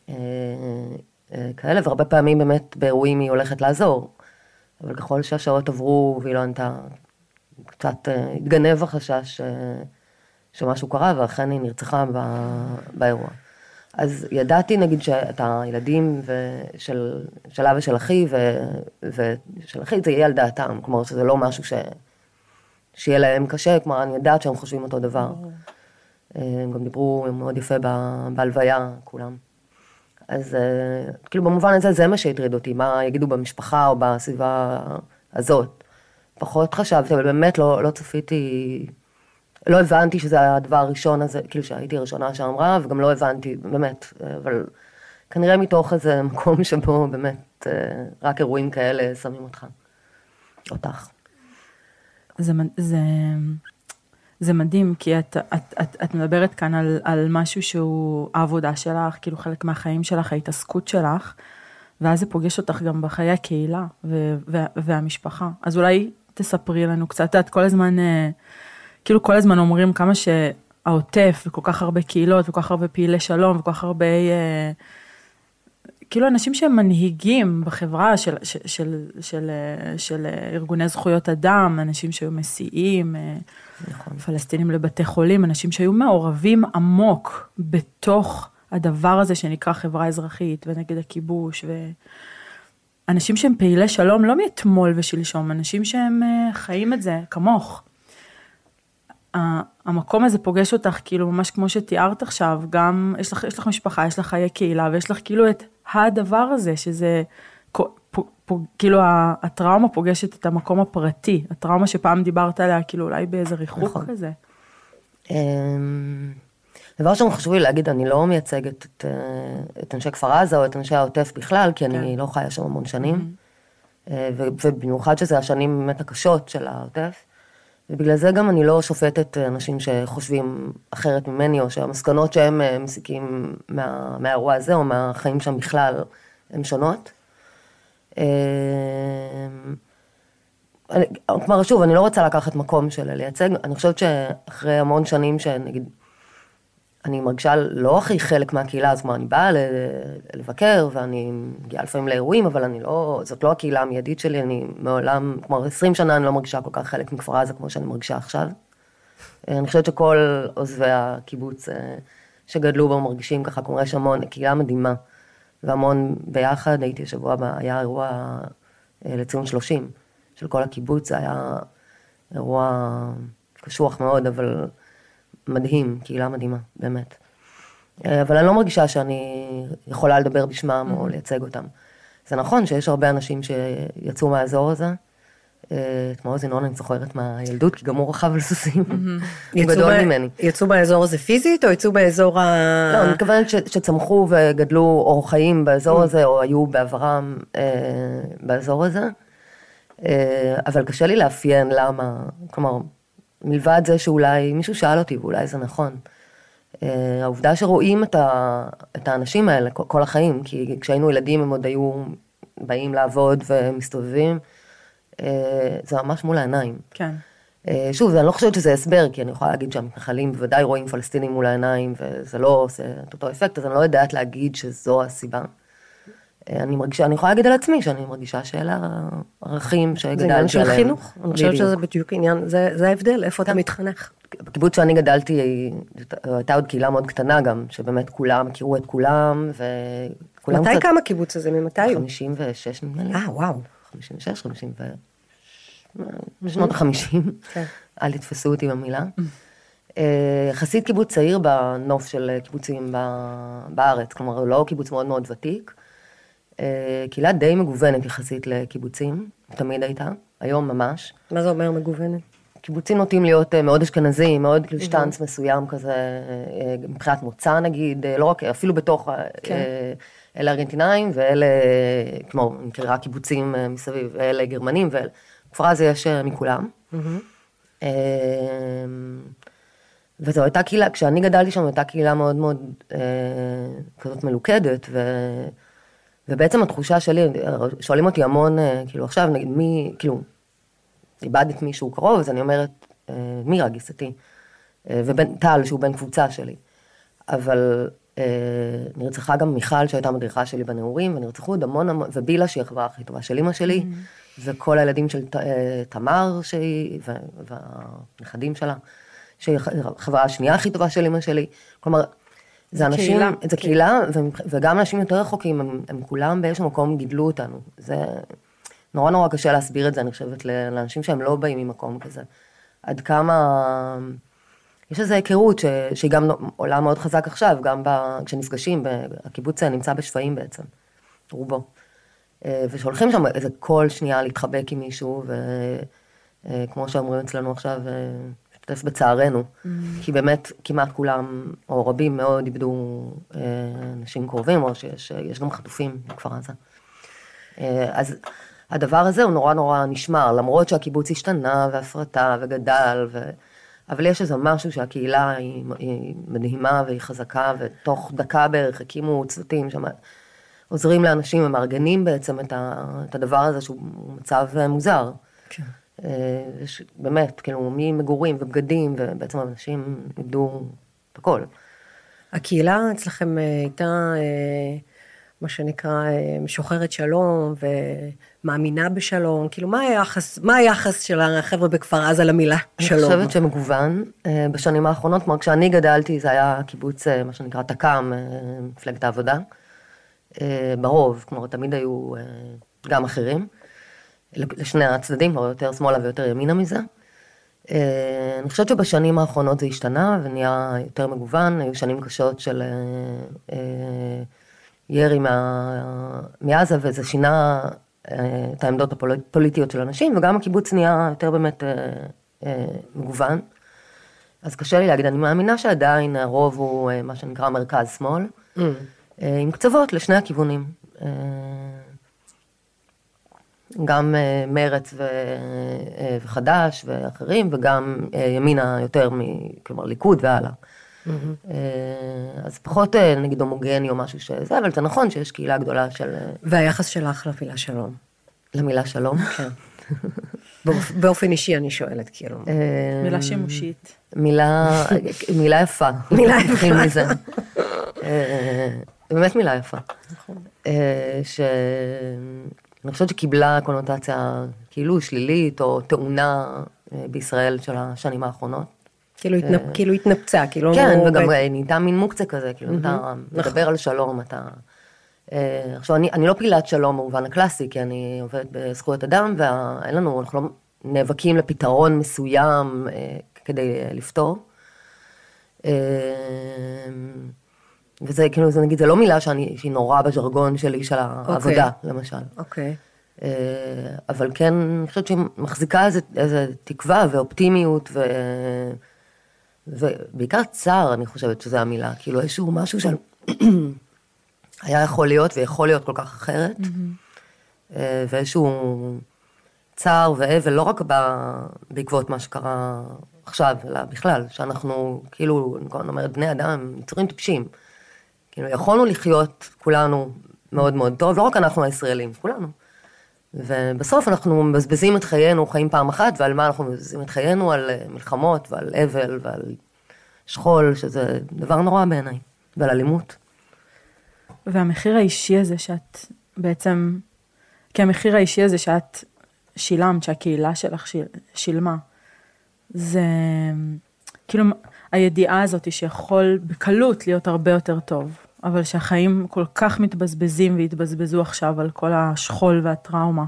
וכאלה, והרבה פעמים באמת באירועים היא הולכת לעזור. אבל ככל שהשעות עברו והיא לא ענתה, קצת אה, התגנב החשש אה, שמשהו קרה, ואכן היא נרצחה באירוע. אז ידעתי נגיד שאת הילדים של, שלה ושל אחי ושל אחי, זה יהיה על דעתם, כלומר שזה לא משהו ש, שיהיה להם קשה, כלומר אני יודעת שהם חושבים אותו דבר. אה, הם גם דיברו מאוד יפה בהלוויה, כולם. אז כאילו במובן הזה זה מה שהטריד אותי, מה יגידו במשפחה או בסביבה הזאת. פחות חשבתי, אבל באמת לא, לא צפיתי, לא הבנתי שזה הדבר הראשון הזה, כאילו שהייתי הראשונה שאמרה, וגם לא הבנתי, באמת, אבל כנראה מתוך איזה מקום שבו באמת אה, רק אירועים כאלה שמים אותך, אותך. זה, זה, זה מדהים, כי את, את, את, את מדברת כאן על, על משהו שהוא העבודה שלך, כאילו חלק מהחיים שלך, ההתעסקות שלך, ואז זה פוגש אותך גם בחיי הקהילה ו, ו, והמשפחה. אז אולי תספרי לנו קצת, את כל הזמן, אה, כאילו כל הזמן אומרים כמה שהעוטף, וכל כך הרבה קהילות, וכל כך הרבה פעילי שלום, וכל כך הרבה, אה, כאילו אנשים שהם מנהיגים בחברה של, של, של, של, אה, של ארגוני זכויות אדם, אנשים שהיו מסיעים, נכון. פלסטינים לבתי חולים, אנשים שהיו מעורבים עמוק בתוך הדבר הזה שנקרא חברה אזרחית, ונגד הכיבוש, ו... אנשים שהם פעילי שלום, לא מאתמול ושלשום, אנשים שהם אה, חיים את זה כמוך. המקום הזה פוגש אותך כאילו ממש כמו שתיארת עכשיו, גם יש לך, יש לך משפחה, יש לך חיי קהילה ויש לך כאילו את הדבר הזה שזה כאילו הטראומה פוגשת את המקום הפרטי, הטראומה שפעם דיברת עליה כאילו אולי באיזה ריחוק נכון. כזה. אמ, דבר ראשון חשוב לי להגיד, אני לא מייצגת את, אה, את אנשי כפר עזה או את אנשי העוטף בכלל, כי אני כן. לא חיה שם המון שנים, mm-hmm. ובמיוחד שזה השנים באמת הקשות של העוטף. ובגלל זה גם אני לא שופטת אנשים שחושבים אחרת ממני, או שהמסקנות שהם אה, מסיקים מה, מהאירוע הזה, או מהחיים שם בכלל, הן שונות. כלומר, שוב, אני לא רוצה לקחת מקום של לייצג, אני חושבת שאחרי המון שנים שנגיד אני מרגישה לא הכי חלק מהקהילה, אז כלומר, אני באה לבקר, ואני מגיעה לפעמים לאירועים, אבל אני לא, זאת לא הקהילה המיידית שלי, אני מעולם, כלומר, 20 שנה אני לא מרגישה כל כך חלק מכפר עזה כמו שאני מרגישה עכשיו. אני חושבת שכל עוזבי הקיבוץ אה, שגדלו בו מרגישים ככה, כלומר, יש המון, קהילה מדהימה, והמון ביחד, הייתי השבוע, היה אירוע אה, לציון 30 של כל הקיבוץ, זה היה אירוע קשוח מאוד, אבל... מדהים, קהילה מדהימה, באמת. אה, אבל אני לא מרגישה שאני יכולה לדבר בשמם או mm-hmm. לייצג אותם. זה נכון שיש הרבה אנשים שיצאו מהאזור הזה. אה, את מעוז ינון אני זוכרת מהילדות, כי גם הוא רכב על סוסים. הוא גדול ממני. יצאו באזור הזה פיזית, או יצאו באזור ה... לא, אני מתכוונת שצמחו וגדלו אורח חיים באזור. הזה, או היו בעברם אה, באזור הזה. אבל קשה לי לאפיין למה, כלומר, מלבד זה שאולי מישהו שאל אותי, ואולי זה נכון. אה, העובדה שרואים את, ה, את האנשים האלה כל, החיים, כי כשהיינו ילדים הם עוד היו באים לעבוד ומסתובבים, אה, זה ממש מול העיניים. כן. אה, שוב, אני לא חושבת שזה הסבר, כי אני יכולה להגיד שהמתנחלים בוודאי רואים פלסטינים מול העיניים, וזה לא עושה את אותו אפקט, אז אני לא יודעת להגיד שזו הסיבה. אני מרגישה, אני יכולה להגיד על עצמי שאני מרגישה שאלה הערכים שגדלתי זה עליהם. עניין של חינוך, אני חושבת. שזה בדיוק עניין, זה זה ההבדל, איפה אתה. מתחנך. בקיבוץ שאני גדלתי, הייתה עוד קהילה מאוד קטנה גם, שבאמת כולם הכירו את כולם, וכולם מתי קם הקיבוץ הזה? ממתי הוא? 56 נדמה לי. אה, וואו. 56, 50 ו... בשנות ה-50, כן. אל תתפסו אותי במילה. אה, יחסית קיבוץ צעיר בנוף של קיבוצים בארץ, כלומר לא קיבוץ מאוד מאוד ותיק. אה, קהילה די מגוונת יחסית לקיבוצים, תמיד הייתה, היום ממש. מה זה אומר מגוונת? קיבוצים נוטים להיות אה, מאוד אשכנזים, מאוד כאילו שטאנץ מסוים כזה, אה, מבחינת מוצא נגיד, לא רק, אפילו בתוך, כן. אלה ארגנטינאים ואלה, כמו, מכירה קיבוצים מסביב, אלה גרמנים, וכפר עזה יש מכולם. אה, וזו הייתה קהילה, כשאני גדלתי שם הייתה קהילה מאוד מאוד כזאת מלוכדת, ו, ובעצם התחושה שלי, שואלים אותי המון, אה, כאילו עכשיו נגיד מי, כאילו, איבדת מישהו קרוב, אז אני אומרת, אה, מירה גיסתי, אה, ובן טל שהוא בן קבוצה שלי. אבל נרצחה גם מיכל שהייתה מדריכה שלי בנעורים, ונרצחו עוד המון המון, ובילה שהיא החברה הכי טובה של אימא שלי, וכל הילדים של תמר שהיא, והנכדים שלה, שהיא הח- החברה השנייה הכי טובה של אימא שלי. כלומר, זה אנשים, קהילה, זה כן. קהילה, וגם אנשים יותר רחוקים, הם, הם כולם באיזשהו מקום גידלו אותנו. זה נורא נורא קשה להסביר את זה, אני חושבת, לאנשים שהם לא באים ממקום כזה. עד כמה... יש איזו היכרות ש, שהיא גם עולה מאוד חזק עכשיו, גם ב, כשנפגשים, הקיבוץ נמצא בשפיים בעצם, רובו. אה, ושהולכים שם איזה כל שנייה להתחבק עם מישהו, וכמו שאומרים אצלנו עכשיו, אה, להשתתף בצערנו. כי באמת כמעט כולם, או רבים מאוד, איבדו אה, אנשים קרובים, או שיש יש גם חטופים בכפר עזה. אה, אז הדבר הזה הוא נורא נורא נשמר, למרות שהקיבוץ השתנה והפרטה וגדל, ו... אבל יש איזה משהו שהקהילה היא, היא מדהימה והיא חזקה, ותוך דקה בערך הקימו צוותים שם, עוזרים לאנשים ומארגנים בעצם את, ה, את הדבר הזה שהוא מצב אה, מוזר. כן. אה, יש באמת, כאילו, ממגורים ובגדים, ובעצם אנשים איבדו את הכל. הקהילה אצלכם אה, הייתה, אה, מה שנקרא, אה, משוחרת שלום ומאמינה בשלום, כאילו מה היחס, מה היחס של החבר'ה בכפר עזה למילה שלום? אני חושבת שמגוון אה, בשנים האחרונות, כלומר כשאני גדלתי זה היה קיבוץ, אה, מה שנקרא תק"ם, אה, מפלגת העבודה, אה, ברוב, כלומר תמיד היו אה, גם אחרים, לשני הצדדים, כלומר יותר שמאלה ויותר ימינה מזה. אה, אני חושבת שבשנים האחרונות זה השתנה ונהיה יותר מגוון, היו שנים קשות של אה, אה, ירי מה, מעזה וזה שינה את העמדות הפוליטיות של אנשים וגם הקיבוץ נהיה יותר באמת מגוון. אז קשה לי להגיד, אני מאמינה שעדיין הרוב הוא מה שנקרא מרכז-שמאל, Mm. עם קצוות לשני הכיוונים. גם אה, מרץ ו- אה, וחד"ש ואחרים, וגם אה, ימינה יותר, מ- כלומר ליכוד והלאה. Mm-hmm. אז פחות נגיד הומוגני או משהו שזה, אבל זה נכון שיש קהילה גדולה של והיחס שלך למילה שלום? למילה שלום. כן. באופ- באופן אישי אני שואלת, כאילו. מילה שימושית. מילה, מילה יפה. מילה יפה. באמת מילה יפה. אה, ש... אני חושבת שקיבלה קונוטציה כאילו שלילית או טעונה אה, בישראל של השנים האחרונות. כאילו התנפ- כאילו התנפצה, כאילו... כן, וגם ב- אה, נהייתה מין מוקצה כזה, כאילו אתה מדבר על שלום, אתה... אה, עכשיו, אני, אני לא פעילת שלום במובן הקלאסי, כי אני עובדת בזכויות אדם, ואין לנו, אנחנו לא נאבקים לפתרון מסוים אה, כדי אה, לפתור. וזה כאילו, זה נגיד, זה לא מילה שאני, שהיא נורא בז'רגון שלי של העבודה, למשל. אוקיי. אה, אבל כן, אני חושבת שהיא מחזיקה איזה, איזה תקווה ואופטימיות, ו... ובעיקר צער, אני חושבת שזה המילה, כאילו איזשהו משהו של... היה יכול להיות ויכול להיות כל כך אחרת, אה, ואיזשהו צער ואבל, לא רק. בעקבות מה שקרה עכשיו, אלא בכלל, שאנחנו, כאילו, אני אומרת, בני אדם, יצורים טיפשים. כאילו, יכולנו לחיות כולנו מאוד מאוד טוב, לא רק אנחנו הישראלים, כולנו. ובסוף אנחנו מבזבזים את חיינו, חיים פעם אחת, ועל מה אנחנו מבזבזים את חיינו? על אה, מלחמות ועל אבל ועל שכול, שזה דבר נורא בעיניי, ועל אלימות. והמחיר האישי הזה שאת בעצם, כי המחיר האישי הזה שאת שילמת, שהקהילה שלך שיל, שילמה, זה כאילו הידיעה הזאת שיכול בקלות להיות הרבה יותר טוב, אבל שהחיים כל כך מתבזבזים והתבזבזו עכשיו על כל השכול והטראומה.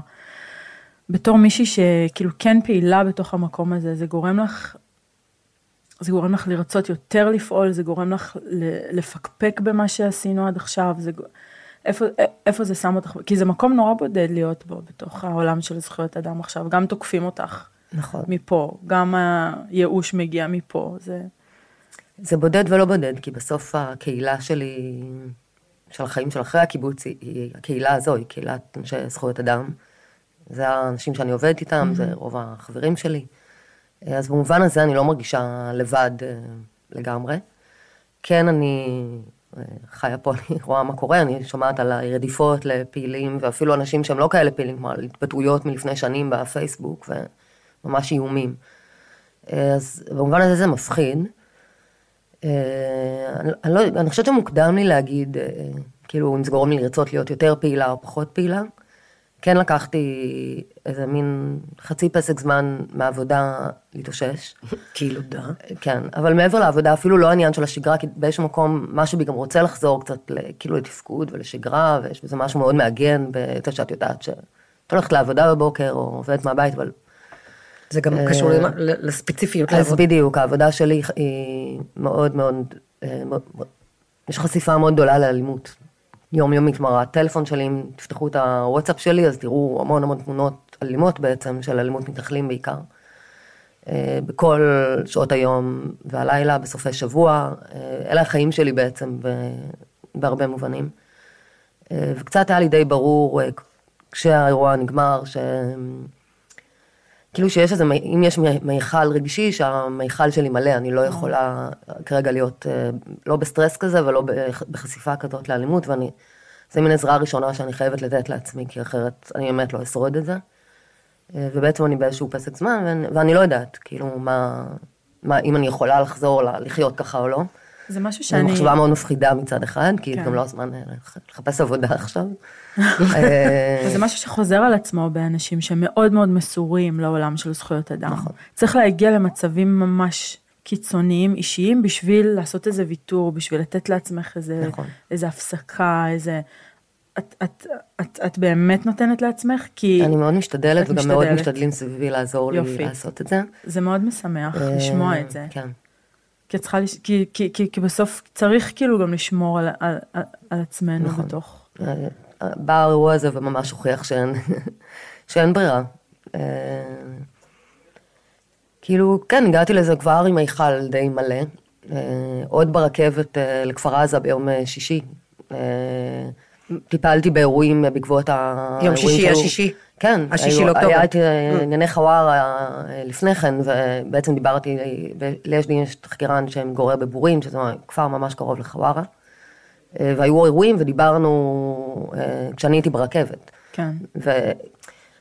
בתור מישהי שכאילו כן פעילה בתוך המקום הזה, זה גורם לך, זה גורם לך לרצות יותר לפעול, זה גורם לך לפקפק במה שעשינו עד עכשיו, זה, איפה, איפה זה שם אותך, כי זה מקום נורא בודד להיות בו, בתוך העולם של זכויות אדם עכשיו, גם תוקפים אותך. נכון. מפה, גם הייאוש מגיע מפה, זה... זה בודד ולא בודד, כי בסוף הקהילה שלי, של החיים של אחרי הקיבוץ, היא, הקהילה הזו, היא קהילת אנשי זכויות אדם. זה האנשים שאני עובדת איתם, mm-hmm. זה רוב החברים שלי. אז במובן הזה אני לא מרגישה לבד אה, לגמרי. כן, אני אה, חיה פה, אני רואה מה קורה, אני שומעת על הרדיפות לפעילים, ואפילו אנשים שהם לא כאלה פעילים, כמו על התבטאויות מלפני שנים בפייסבוק, וממש איומים. אז במובן הזה זה מפחיד. אני, אני, לא, אני חושבת שמוקדם לי להגיד, כאילו, אם זה גורם לי לרצות להיות יותר פעילה או פחות פעילה. כן לקחתי איזה מין חצי פסק זמן מהעבודה להתאושש. כאילו דה. כן, אבל מעבר לעבודה, אפילו לא העניין של השגרה, כי באיזשהו מקום, משהו בי גם רוצה לחזור קצת כאילו לתפקוד ולשגרה, ויש בזה משהו מאוד מעגן בזה שאת יודעת שאת הולכת לעבודה בבוקר, או עובדת מהבית, אבל... זה גם קשור לספציפיות. אז בדיוק, העבודה שלי היא מאוד מאוד, אה, יש חשיפה מאוד גדולה לאלימות. יומיומית, כלומר הטלפון שלי, אם תפתחו את הוואטסאפ שלי, אז תראו המון המון תמונות אלימות בעצם, של אלימות מתנחלים בעיקר. אה, בכל שעות היום והלילה, בסופי שבוע, אה, אלה החיים שלי בעצם, בהרבה מובנים. אה, וקצת היה לי די ברור, כשהאירוע נגמר, ש... כאילו שיש איזה, אם יש מיכל רגשי, שהמיכל שלי מלא, אני לא יכולה כרגע להיות אה, לא בסטרס כזה ולא בחשיפה כזאת לאלימות, ואני, זה מין עזרה ראשונה שאני חייבת לתת לעצמי, כי אחרת אני באמת לא אשרוד את זה. אה, ובעצם אני באיזשהו פסק זמן, ואני, ואני לא יודעת, כאילו, מה, מה, אם אני יכולה לחזור לחיות ככה או לא. זה משהו שאני... זו מחשבה מאוד מפחידה מצד אחד, כי כן. גם לא הזמן אה, לחפש עבודה עכשיו. אה, וזה משהו שחוזר על עצמו באנשים שמאוד מאוד מסורים לעולם של זכויות אדם. נכון. צריך להגיע למצבים ממש קיצוניים, אישיים, בשביל לעשות איזה ויתור, בשביל לתת לעצמך איזה, נכון. איזה הפסקה, איזה... את, את, את, את באמת נותנת לעצמך? כי... אני מאוד משתדלת, וגם משתדלת. מאוד משתדלים סביבי לעזור יופי. לי לעשות את זה. זה מאוד משמח לשמוע את זה. כן. כי, צריכה, כי, כי, כי, כי בסוף צריך כאילו גם לשמור על, על, על, על עצמנו נכון. בתוך... אה, בא האירוע הזה וממש הוכיח שאין, שאין ברירה. אה, כאילו, כן, הגעתי לזה כבר עם היכל די מלא. אה, עוד ברכבת לכפר עזה ביום שישי. טיפלתי באירועים בעקבות האירועים יום שישי, השישי. כן, השישי לאוקטובר. היה את אה, ענייני חווארה אה, לפני כן, ובעצם דיברתי, ליש לי יש תחקירן שמגורר בבורים, שזה כפר ממש קרוב לחווארה. אה, והיו אירועים ודיברנו כשאני הייתי ברכבת. כן. ו,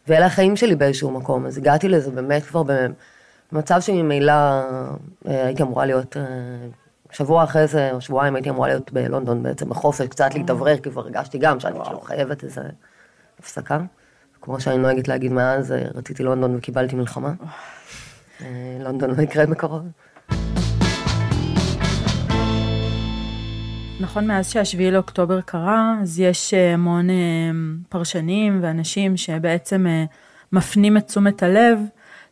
ואלה החיים שלי באיזשהו מקום, אז הגעתי לזה באמת כבר במצב שממילא הייתי אמורה להיות, שבוע אחרי זה, או שבועיים הייתי אמורה להיות בלונדון בעצם, בחופש, קצת להתאוורר, כי כבר הרגשתי גם שאני כאילו חייבת איזה הפסקה. כמו שאני נוהגת להגיד מאז, אה, רציתי לונדון וקיבלתי מלחמה. אה, לונדון לא יקרה בקרוב. נכון, מאז שהשביעי לאוקטובר קרה, אז יש אה, המון פרשנים ואנשים שבעצם מפנים את תשומת הלב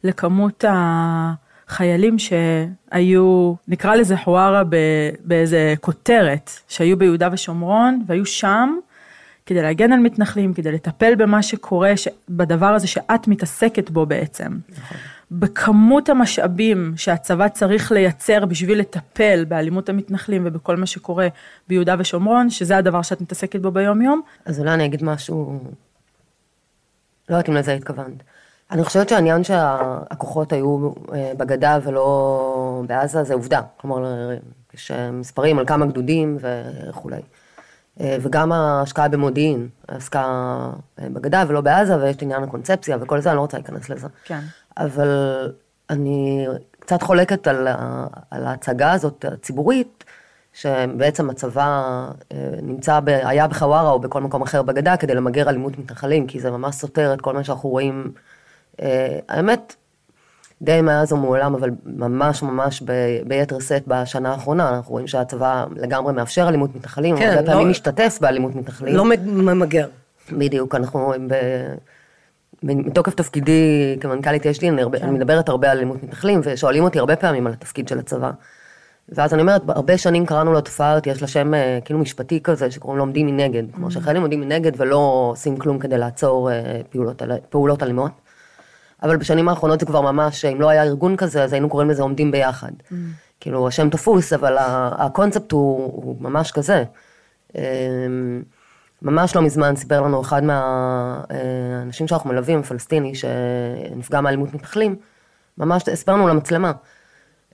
לכמות החיילים שהיו, נקרא לזה חווארה באיזה כותרת, שהיו ביהודה ושומרון והיו שם כדי להגן על מתנחלים, כדי לטפל במה שקורה, ש... בדבר הזה שאת מתעסקת בו בעצם. נכון. בכמות המשאבים שהצבא צריך לייצר בשביל לטפל באלימות המתנחלים ובכל מה שקורה ביהודה ושומרון, שזה הדבר שאת מתעסקת בו ביום יום. אז אולי אני אגיד משהו, לא יודעת אם לזה התכוונת. אני חושבת שהעניין שהכוחות היו אה, בגדה ולא בעזה זה עובדה. כלומר, יש מספרים על כמה גדודים וכולי. אה, וגם ההשקעה במודיעין, עסקה אה, בגדה ולא בעזה, ויש את עניין הקונספציה וכל זה, אני לא רוצה להיכנס לזה. כן. אבל אני קצת חולקת על, על ההצגה הזאת הציבורית, שבעצם הצבא אה, נמצא, ב, היה בחווארה או בכל מקום אחר בגדה כדי למגר אלימות מתנחלים, כי זה ממש סותר את כל מה שאנחנו רואים. האמת, די מאז ומעולם, אבל ממש ממש ב, ביתר שאת בשנה האחרונה, אנחנו רואים שהצבא לגמרי מאפשר אלימות מתנחלים, כן, הרבה לא- פעמים משתתף באלימות מתנחלים. לא ממגר. בדיוק, אנחנו ב... מתוקף תפקידי כמנכ"לית יש לי, אני, הרבה, אני מדברת הרבה על אלימות מתנחלים, ושואלים אותי הרבה פעמים על התפקיד של הצבא. ואז אני אומרת, הרבה שנים קראנו לתופעה הזאת, יש לה שם אה, כאילו משפטי כזה, שקוראים לו עומדים מנגד. כמו שחיילים עומדים מנגד ולא עושים כלום כדי לעצור אה, פעולות, פעולות אלימות. אבל בשנים האחרונות זה כבר ממש, אם לא היה ארגון כזה, אז היינו קוראים לזה עומדים ביחד. כאילו, השם תפוס, אבל הקונספט הוא, הוא ממש כזה. אמ, ממש לא מזמן סיפר לנו אחד מהאנשים שאנחנו מלווים, פלסטיני, שנפגע מאלימות מתנחלים, ממש הסברנו למצלמה,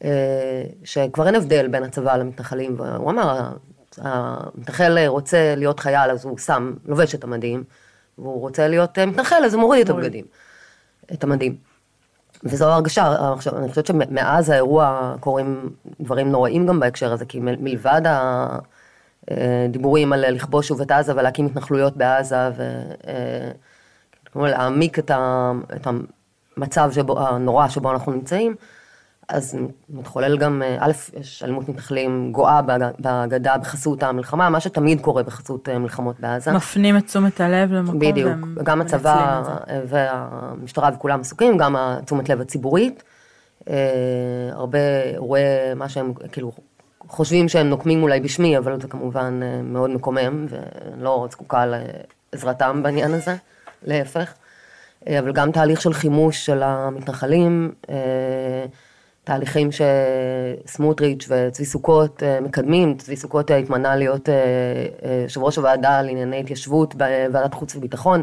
אה, שכבר אין הבדל בין הצבא למתנחלים, והוא אמר, המתנחל רוצה להיות חייל, אז הוא שם, לובש את המדים, והוא רוצה להיות אה, מתנחל, אז הוא מוריד את הבגדים, את המדים. וזו הרגשה, עכשיו, אני חושבת שמאז האירוע קורים דברים נוראים גם בהקשר הזה, כי מלבד הדיבורים על לכבוש שוב את עזה ולהקים התנחלויות בעזה ולהעמיק את, ה, את המצב שבו, הנורא שבו אנחנו נמצאים, אז מתחולל גם, אה, א', יש אלימות מתנחלים גואה בג- בגדה בחסות המלחמה, מה שתמיד קורה בחסות אה, מלחמות בעזה. מפנים את תשומת הלב למקום בדיוק, גם הצבא. והמשטרה וכולם עסוקים, גם התשומת לב הציבורית. אה, הרבה אירועי, מה שהם כאילו חושבים שהם נוקמים אולי בשמי, אבל זה כמובן מאוד מקומם, ואני לא זקוקה לעזרתם בעניין הזה, להפך. אבל גם תהליך של חימוש של המתנחלים, תהליכים שסמוטריץ' וצבי סוכות אה, מקדמים, צבי סוכות אה, התמנה להיות אה, יושב ראש הוועדה לענייני התיישבות בוועדת חוץ וביטחון.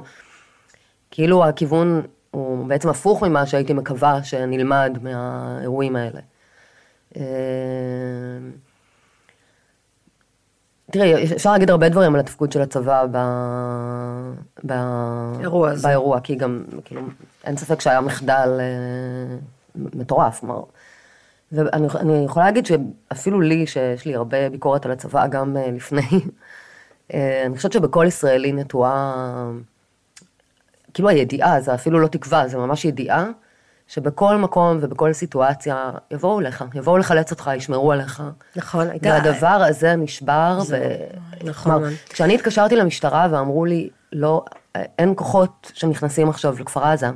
כאילו הכיוון הוא בעצם הפוך ממה שהייתי מקווה שנלמד מהאירועים האלה. תראי, אפשר להגיד הרבה דברים על התפקוד של הצבא ב... ב... אירוע הזה. באירוע, כי גם, כאילו, אין ספק שהיה מחדל אה, מטורף, כלומר. ואני אני יכולה להגיד שאפילו לי, שיש לי הרבה ביקורת על הצבא גם אה, לפני, אה, אני חושבת שבכל ישראלי נטועה, כאילו הידיעה, זה אפילו לא תקווה, זה ממש ידיעה, שבכל מקום ובכל סיטואציה יבואו אליך, יבואו לחלץ אותך, ישמרו עליך. נכון, הייתה... והדבר הזה נשבר, ו... נכון. כלומר, כשאני התקשרתי למשטרה ואמרו לי, לא, אין כוחות שנכנסים עכשיו לכפר עזה,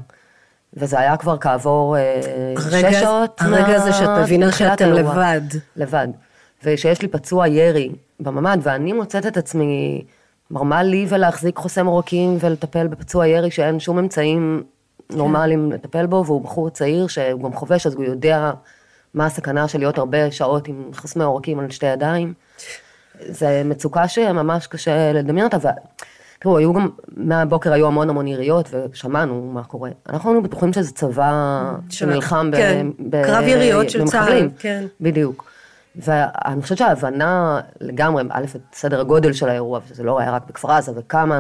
וזה היה כבר כעבור אה, הרגע- שש שעות. הרגע מה- הזה שאת מבינה מתחילת שאתם האירוע. לבד. לבד. ושיש לי פצוע ירי בממ"ד, ואני מוצאת את עצמי מרמה לי ולהחזיק חוסם עורקים ולטפל בפצוע ירי שאין שום אמצעים נורמליים לטפל בו, והוא בחור צעיר שהוא גם חובש, אז הוא יודע מה הסכנה של להיות הרבה שעות עם חוסמי עורקים על שתי ידיים. זה מצוקה שממש קשה לדמיין אותה, ותראו, היו גם, מהבוקר היו המון המון יריות, ושמענו מה קורה. אנחנו היינו בטוחים שזה צבא שנלחם ב- כן, ב- קרב יריות של צה"ל. כן. בדיוק. ואני חושבת שההבנה לגמרי, א', את סדר הגודל של האירוע, שזה לא היה רק בכפר עזה, וכמה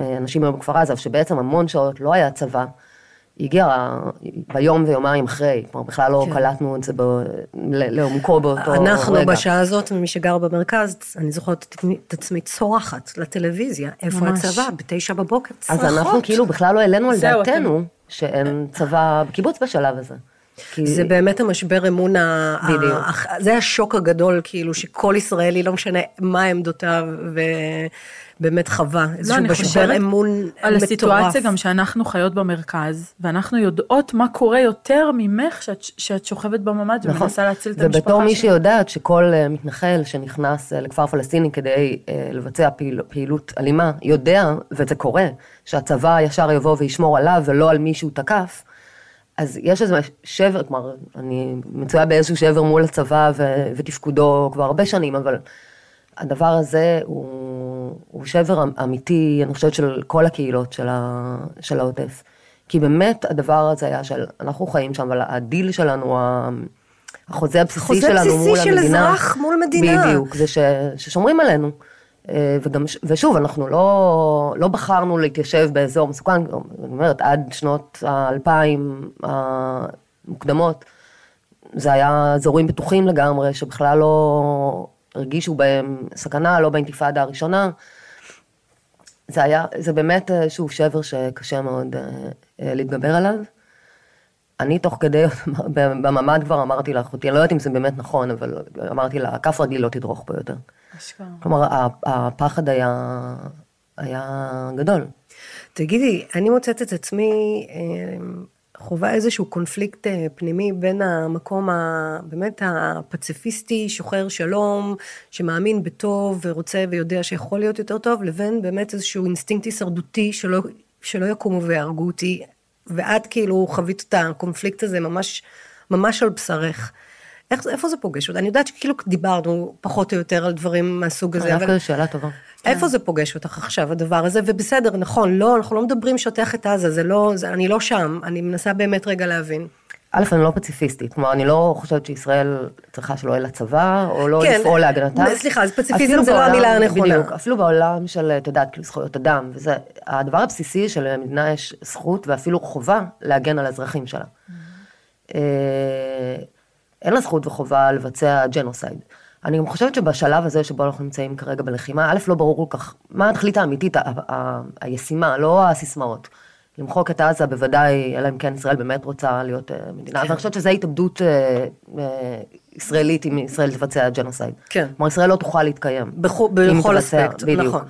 אנשים היו בכפר עזה, שבעצם המון שעות לא היה צבא, הגיע ביום ויומיים אחרי, כלומר בכלל לא כן. קלטנו את זה ב- ל- לעומקו באותו רגע. אנחנו בשעה הזאת, מי שגר במרכז, אני זוכרת את עצמי- צורחת לטלוויזיה, איפה ממש. הצבא? בתשע בבוקר, אז צרחות. אנחנו כאילו בכלל לא העלינו על דעתנו שאין צבא בקיבוץ בשלב הזה. כי- זה באמת המשבר אמון, ה- זה השוק הגדול, כאילו, שכל ישראלי, לא משנה מה עמדותיו, ובאמת חווה איזשהו לא, משבר אמון על מטורף. הסיטואציה גם שאנחנו חיות במרכז, ואנחנו יודעות מה קורה יותר ממך שאת, שאת שוכבת בממ"ד ומנסה להציל את המשפחה נכון. ובתור מי שלך. שיודעת שכל אה, מתנחל שנכנס אה, לכפר פלסטיני כדי אה, לבצע פעיל, פעילות אלימה, יודע, וזה קורה, שהצבא ישר יבוא וישמור עליו ולא על מי שהוא תקף, אז יש איזה שבר, כלומר, אני מצויה באיזשהו שבר מול הצבא ו- ותפקודו כבר הרבה שנים, אבל הדבר הזה הוא, הוא שבר אמ- אמיתי, אני חושבת, של כל הקהילות של, ה, של העוטף. כי באמת הדבר הזה היה של, אנחנו חיים שם, אבל הדיל שלנו, החוזה הבסיסי חוזה שלנו מול בסיסי המדינה. של אזרח מול מדינה. בדיוק, זה ש, ששומרים עלינו. אה, וגם, ושוב, אנחנו לא, לא בחרנו להתיישב באזור מסוכן, אני אומרת, עד שנות האלפיים המוקדמות, זה היה אזורים בטוחים לגמרי, שבכלל לא הרגישו בהם סכנה, לא באינתיפאדה הראשונה. זה היה, זה באמת אה, שוב שבר שקשה מאוד אה, אה, להתגבר עליו. אני תוך כדי, בממ"ד כבר אמרתי לאחותי, אני לא יודעת אם זה באמת נכון, אבל אמרתי לה, כף רגלי לא תדרוך פה יותר. אשכרה. כלומר, הפחד היה, היה גדול. תגידי, אני מוצאת את עצמי אה, חווה איזשהו קונפליקט אה, פנימי בין המקום ה, באמת הפציפיסטי, שוחר שלום, שמאמין בטוב ורוצה ויודע שיכול להיות יותר טוב, לבין באמת איזשהו אינסטינקט הישרדותי שלא, שלא יקומו ויהרגו אותי, ואת כאילו חווית את הקונפליקט הזה ממש, ממש על בשרך. איך, איפה זה פוגש אותך? אני יודעת שכאילו דיברנו פחות או יותר על דברים מהסוג הזה, אבל זו שאלה טובה. איפה זה פוגש אותך עכשיו, הדבר הזה? ובסדר, נכון, לא, אנחנו לא מדברים שוטח את עזה, זה לא, זה, אני לא שם, אני מנסה באמת רגע להבין. א', אני לא פציפיסטית, כלומר, אני לא חושבת שישראל צריכה שלא יהיה לה צבא, או לא כן, לפעול להגנתה. סליחה, אז פציפיזם זה לא בעולם- המילה הנכונה. בדיוק, אפילו בעולם של, את יודעת, כאילו זכויות אדם, וזה, הדבר הבסיסי שלמדינה יש זכות ואפילו חובה להגן על האזרחים שלה. אה, אין לה זכות וחובה לבצע ג'נוסייד. אני גם חושבת שבשלב הזה שבו אנחנו נמצאים כרגע בלחימה, א', לא ברור כל כך מה התכלית האמיתית, ה- ה- הישימה, לא הסיסמאות. למחוק את עזה בוודאי, אלא אם כן ישראל באמת רוצה להיות אה, מדינה, ואני חושבת שזו התאבדות אה, אה, ישראלית אם ישראל תבצע ג'נוסייד. כן. כלומר, ישראל לא תוכל להתקיים. בכו- בכל אספקט, בדיוק. נכון.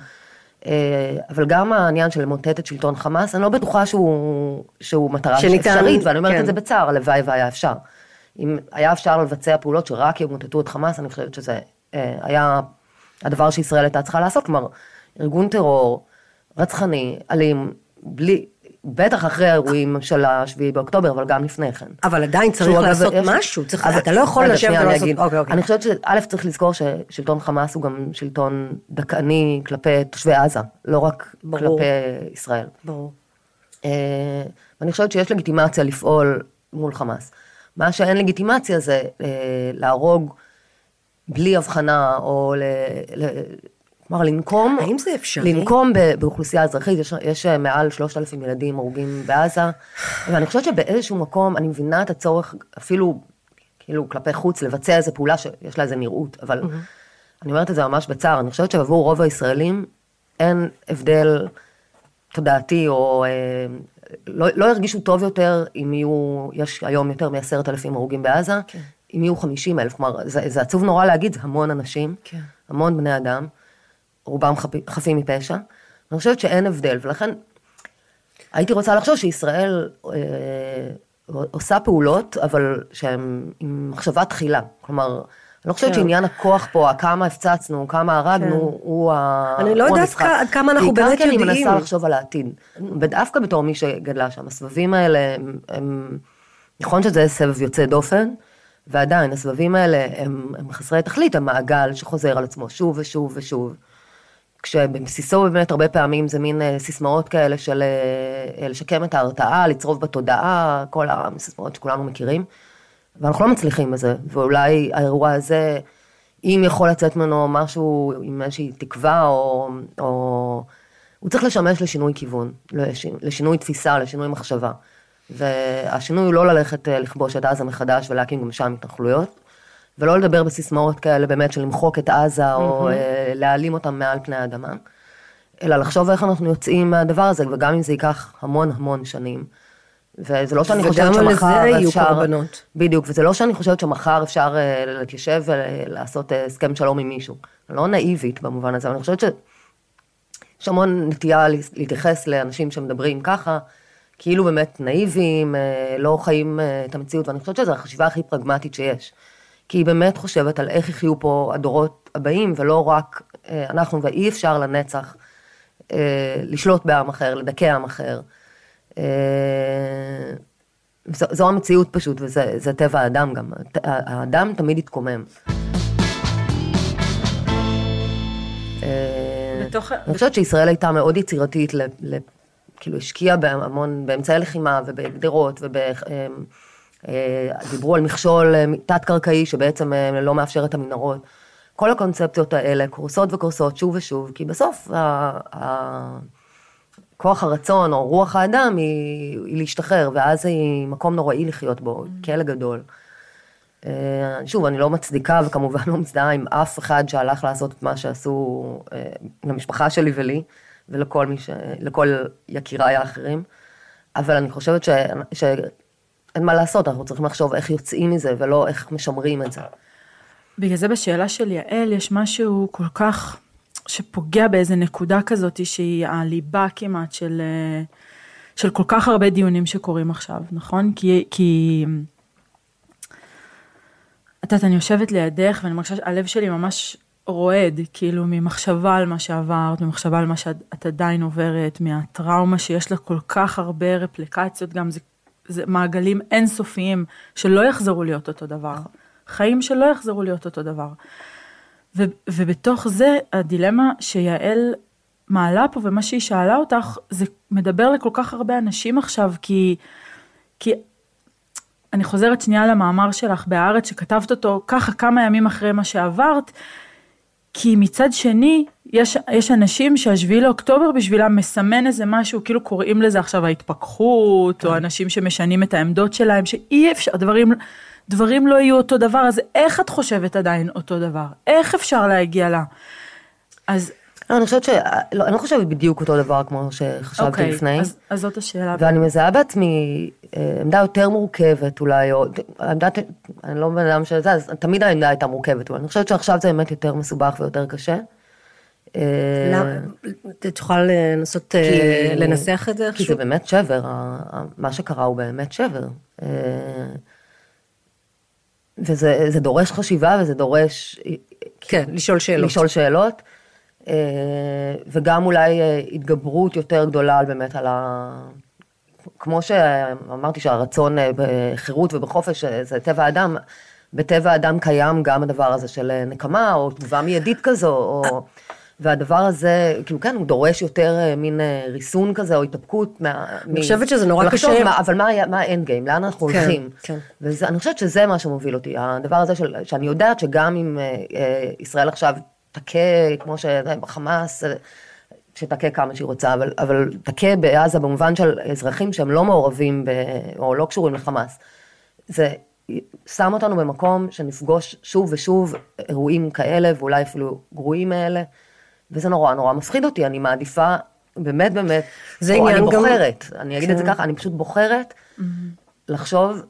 אבל גם העניין של למוטט את שלטון חמאס, אני לא בטוחה שהוא, שהוא מטרה שניתן, אפשרית, ואני אומרת כן. את זה בצער, הלוואי והיה אפשר. אם היה אפשר לבצע פעולות שרק ימוטטו את חמאס, אני חושבת שזה אה, היה הדבר שישראל הייתה צריכה לעשות, כלומר, ארגון טרור, רצחני, אלים, בלי, בטח אחרי האירועים של השביעי באוקטובר, אבל גם לפני כן. אבל עדיין צריך אגב, לעשות יש- משהו, צריך, אז- אתה לא יכול לשבת אני ולעשות, אגיד. אוקיי, אוקיי. אני חושבת שא' צריך לזכור ששלטון חמאס הוא גם שלטון דכאני כלפי תושבי עזה, לא רק ברור. כלפי ישראל. ברור. אה, ואני חושבת שיש לגיטימציה לפעול מול חמאס. מה שאין לגיטימציה זה אה, להרוג בלי הבחנה, או ל... ל כלומר, לנקום, האם זה אפשרי? לנקום באוכלוסייה אזרחית, יש, יש אה, מעל 3,000 ילדים הרוגים בעזה, ואני חושבת שבאיזשהו מקום, אני מבינה את הצורך, אפילו, כאילו, כלפי חוץ, לבצע איזו פעולה שיש לה איזו נראות, אבל אני אומרת את זה ממש בצער, אני חושבת שעבור רוב הישראלים אין הבדל תודעתי, או אה, לא, לא ירגישו טוב יותר אם יהיו, יש היום יותר מעשרת אלפים הרוגים בעזה, כן. אם יהיו חמישים אלף, כלומר, זה, זה עצוב נורא להגיד, זה המון אנשים, כן. המון בני אדם, רובם חפ, חפים מפשע, אני חושבת שאין הבדל, ולכן הייתי רוצה לחשוב שישראל אה, עושה פעולות, אבל שהן עם מחשבה תחילה, כלומר, אני לא חושבת כן. שעניין הכוח פה, כמה הפצצנו, כמה הרגנו, כן. הוא ה- אני לא יודעת המשחק. עד כמה אנחנו באמת בעיקר כי אני יודעים. מנסה לחשוב על העתיד. ודווקא בתור מי שגדלה שם, הסבבים האלה, הם, נכון שזה סבב יוצא דופן, ועדיין, הסבבים האלה הם, הם חסרי תכלית, הם מעגל שחוזר על עצמו שוב ושוב ושוב. כשבבסיסו באמת הרבה פעמים זה מין אה, סיסמאות כאלה של אה, לשקם את ההרתעה, לצרוב בתודעה, כל הסיסמאות שכולנו מכירים, ואנחנו לא מצליחים בזה, ואולי האירוע הזה, אם יכול לצאת ממנו משהו עם איזושהי תקווה, או, או... הוא צריך לשמש לשינוי כיוון, לש- לשינוי תפיסה, לשינוי מחשבה. והשינוי הוא לא ללכת אה, לכבוש את עזה מחדש ולהקים גם שם התנחלויות, ולא לדבר בסיסמאות כאלה באמת של למחוק את עזה, או אה, להעלים אותם מעל פני האדמה, אלא לחשוב איך אנחנו יוצאים מהדבר הזה, וגם אם זה ייקח המון המון שנים. וזה לא שאני וגם חושבת על שמחר זה יהיו אפשר... קורבנות. בדיוק, וזה לא שאני חושבת שמחר אפשר אה, להתיישב ולעשות אה, הסכם שלום עם מישהו. לא נאיבית במובן הזה, אבל אני חושבת שיש המון נטייה להתייחס לאנשים שמדברים ככה, כאילו באמת נאיביים, אה, לא חיים את המציאות, ואני חושבת שזו החשיבה הכי פרגמטית שיש. כי היא באמת חושבת על איך יחיו פה הדורות הבאים, ולא רק אנחנו, ואי אפשר לנצח לשלוט בעם אחר, לדכא עם אחר. אה, זו, זו המציאות פשוט, וזה זה טבע האדם גם. האדם תמיד יתקומם. אה, בתוך... אני חושבת שישראל הייתה מאוד יצירתית ל- ל- כאילו השקיע בהמון, באמצעי לחימה ובגדרות וב... אה, דיברו על מכשול תת-קרקעי שבעצם לא מאפשר את המנהרות. כל הקונספציות האלה קורסות וקורסות שוב ושוב, כי בסוף ה- ה- כוח הרצון או רוח האדם היא, היא להשתחרר, ואז היא מקום נוראי לחיות בו, כלא גדול. אה, שוב, אני לא מצדיקה וכמובן לא מזדהה עם אף אחד שהלך לעשות את מה שעשו אה, למשפחה שלי ולי, ולכל מי ש... לכל יקיריי האחרים, אבל אני חושבת ש... שאין מה לעשות, אנחנו צריכים לחשוב איך יוצאים מזה ולא איך משמרים את זה. בגלל זה בשאלה של יעל יש משהו כל כך שפוגע באיזה נקודה כזאת שהיא הליבה כמעט של, אה, של כל כך הרבה דיונים שקורים עכשיו, נכון? כי, כי את יודעת, אני יושבת לידך ואני מרגישה שהלב שלי ממש רועד, כאילו ממחשבה על מה שעברת, ממחשבה על מה שאת עדיין עוברת, מהטראומה שיש לה כל כך הרבה רפליקציות, גם זה, זה מעגלים אינסופיים שלא יחזרו להיות אותו דבר. חיים שלא יחזרו להיות אותו דבר. ו, ובתוך זה הדילמה שיעל מעלה פה ומה שהיא שאלה אותך, זה מדבר לכל כך הרבה אנשים עכשיו, כי, כי אני חוזרת שנייה למאמר שלך בהארץ, שכתבת אותו ככה כמה ימים אחרי מה שעברת, כי מצד שני, יש, יש אנשים שהשביעי לאוקטובר בשבילם מסמן איזה משהו, כאילו קוראים לזה עכשיו ההתפכחות, או אנשים שמשנים את העמדות שלהם, שאי אפשר, דברים, דברים לא יהיו אותו דבר, אז איך את חושבת עדיין אותו דבר? איך אפשר להגיע לה? אז לא, אני חושבת ש... לא, אני לא חושבת בדיוק אותו דבר כמו שחשבתי אוקיי, לפני. אז, אז זאת השאלה. ואני מזהה בעצמי אה, עמדה יותר מורכבת אולי, או עמדה, אני לא בן אדם של זה, אז תמיד העמדה הייתה מורכבת, אבל אני חושבת שעכשיו זה באמת יותר מסובך ויותר קשה. אה, למה? את יכולה לנסות אה, כי- לנסח את זה כי איכשהו? זה באמת שבר, מה שקרה הוא באמת שבר. וזה זה דורש חשיבה וזה דורש כן, לשאול שאלות. לשאול שאלות, אה, וגם אולי אה, התגברות יותר גדולה על באמת על ה... כמו שאמרתי שהרצון אה, בחירות ובחופש זה טבע האדם, בטבע האדם קיים גם הדבר הזה של נקמה או תגובה מיידית כזו, או... והדבר הזה, כאילו כן, הוא דורש יותר אה, מין אה, ריסון כזה או התאפקות. מה, אני חושבת שזה נורא קשה. מה, אבל מה האנד גיים, לאן אנחנו כן, הולכים? כן. ואני חושבת שזה מה שמוביל אותי, הדבר הזה של, שאני יודעת שגם אם אה, אה, ישראל עכשיו תכה, כמו שחמאס, שתכה כמה שהיא רוצה, אבל, אבל תכה בעזה במובן של אזרחים שהם לא מעורבים ב, או לא קשורים לחמאס. זה שם אותנו במקום שנפגוש שוב ושוב אירועים כאלה, ואולי אפילו גרועים מאלה, וזה נורא נורא מפחיד אותי, אני מעדיפה, באמת באמת, זה או אני גם- בוחרת, אני אגיד את זה כן. ככה, אני פשוט בוחרת לחשוב,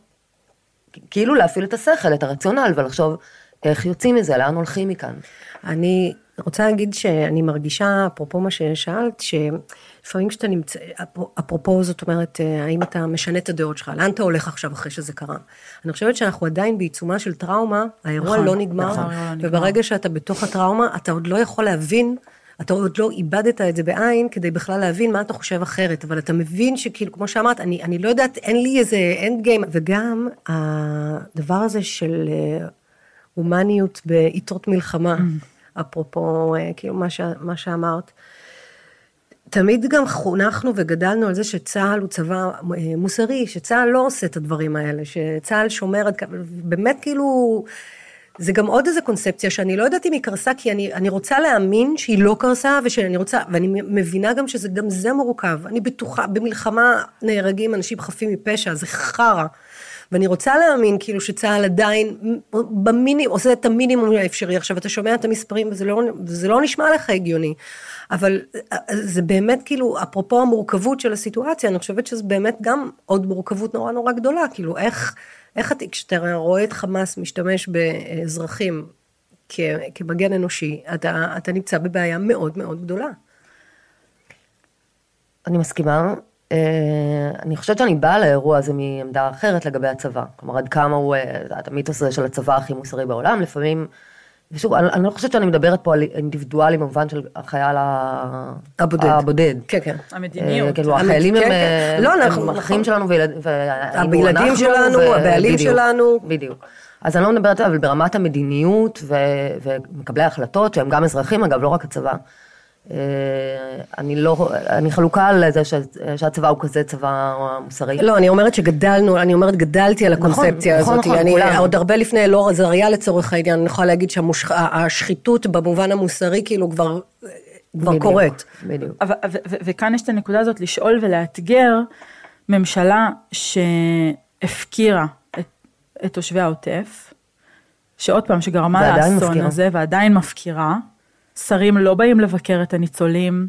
כאילו להפעיל את השכל, את הרציונל, ולחשוב איך יוצאים מזה, לאן הולכים מכאן. אני רוצה להגיד שאני מרגישה, אפרופו מה ששאלת, שלפעמים כשאתה נמצא, אפ- אפרופו זאת אומרת, אה, האם אתה משנה את הדעות שלך, לאן אתה הולך עכשיו אחרי שזה קרה? אני חושבת שאנחנו עדיין בעיצומה של טראומה, האירוע נכון, לא נגמר, נכון, לא נגמר. וברגע שאתה בתוך הטראומה, אתה עוד לא יכול להבין. אתה עוד לא איבדת את זה בעין כדי בכלל להבין מה אתה חושב אחרת, אבל אתה מבין שכאילו, כמו שאמרת, אני, אני לא יודעת, אין לי איזה אנד גיים, וגם הדבר הזה של אה, הומניות בעיתות מלחמה, אפרופו, אה, כאילו מה, ש, מה שאמרת, תמיד גם חונכנו וגדלנו על זה שצה"ל הוא צבא אה, מוסרי, שצה"ל לא עושה את הדברים האלה, שצה"ל שומר עד כמה, באמת כאילו, זה גם עוד איזה קונספציה שאני לא יודעת אם היא קרסה, כי אני, אני רוצה להאמין שהיא לא קרסה, ושאני רוצה, ואני מבינה גם שזה, גם זה מורכב. אני בטוחה, במלחמה נהרגים אנשים חפים מפשע, זה חרא. ואני רוצה להאמין כאילו שצה"ל עדיין במינימום, עושה את המינימום האפשרי. עכשיו אתה שומע את המספרים וזה לא, וזה לא נשמע לך הגיוני. אבל זה באמת כאילו, אפרופו המורכבות של הסיטואציה, אני חושבת שזה באמת גם עוד מורכבות נורא נורא גדולה. כאילו איך, איך אתה, כשאתה רואה את חמאס משתמש באזרחים כ, כמגן אנושי, אתה, אתה נמצא בבעיה מאוד מאוד גדולה. אני מסכימה. אה, אני חושבת שאני באה לאירוע הזה מעמדה אחרת לגבי הצבא. כלומר, עד כמה הוא, אה, את המיתוס הזה של הצבא הכי מוסרי בעולם, לפעמים, ושוב, אני, אני לא חושבת שאני מדברת פה על אינדיבידואלי במובן של החייל הבודד. הבודד. כן, כן. המדיניות. אה, כאילו, המד- החיילים כן, הם, כן. לא, אנחנו- אחים. שלנו וילד- והיינו הילדים אנחנו, שלנו, הבעלים שלנו. בדיוק. אז אני לא מדברת אבל ברמת המדיניות ומקבלי ההחלטות, שהם גם אזרחים אגב, לא רק הצבא. אה, אני לא, אני חלוקה על זה ש- שהצבא הוא כזה צבא מוסרי. לא, אני אומרת שגדלנו, אני אומרת גדלתי על נכון, הקונספציה נכון, הזאת. נכון, אני כולנו. עוד הרבה לפני אלאור עזריה לצורך העניין, אני יכולה להגיד שהשחיתות במובן המוסרי כאילו כבר כבר בדיוק, קורית. בדיוק. אבל- ו- ו- וכאן יש את הנקודה הזאת לשאול ולאתגר ממשלה שהפקירה את, את תושבי העוטף, שעוד פעם, שגרמה לאסון. הזה, ועדיין מפקירה. שרים לא באים לבקר את הניצולים.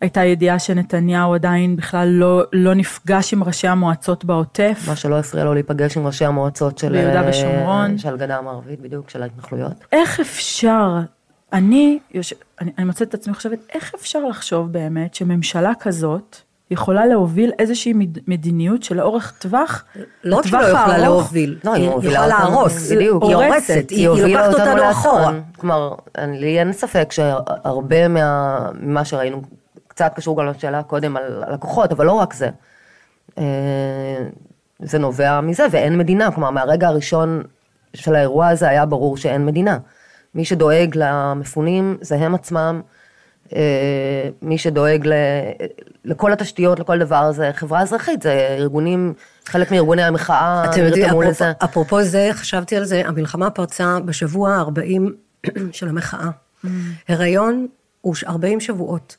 הייתה ידיעה שנתניהו עדיין בכלל לא, לא נפגש עם ראשי המועצות בעוטף. מה שלא הפריע לו להיפגש עם ראשי המועצות של... ביהודה אה, ושומרון. של הגדה המערבית, בדיוק, של ההתנחלויות. איך אפשר, אני, יוש... אני, אני מוצאת את עצמי חושבת, איך אפשר לחשוב באמת שממשלה כזאת יכולה להוביל איזושהי מד... מדיניות שלאורך טווח, לא רק שלא לטווח יכולה להוביל, לא, היא יכולה להרוס. היא הורסת, היא לוקחת אותנו אחורה. כלומר, לי אין ספק שהרבה מה- ממה שראינו, קצת קשור גם לשאלה קודם על הלקוחות, אבל לא רק זה. אה, זה נובע מזה, ואין מדינה. כלומר, מהרגע הראשון של האירוע הזה היה ברור שאין מדינה. מי שדואג למפונים זה הם עצמם. אה, מי שדואג ל- לכל התשתיות, לכל דבר, זה חברה אזרחית, זה ארגונים, חלק מארגוני המחאה, אתם יודעים, אפרופו- לזה. אפרופו זה, חשבתי על זה, המלחמה פרצה בשבוע ה-40 של המחאה. הריון הוא ש- 40 שבועות.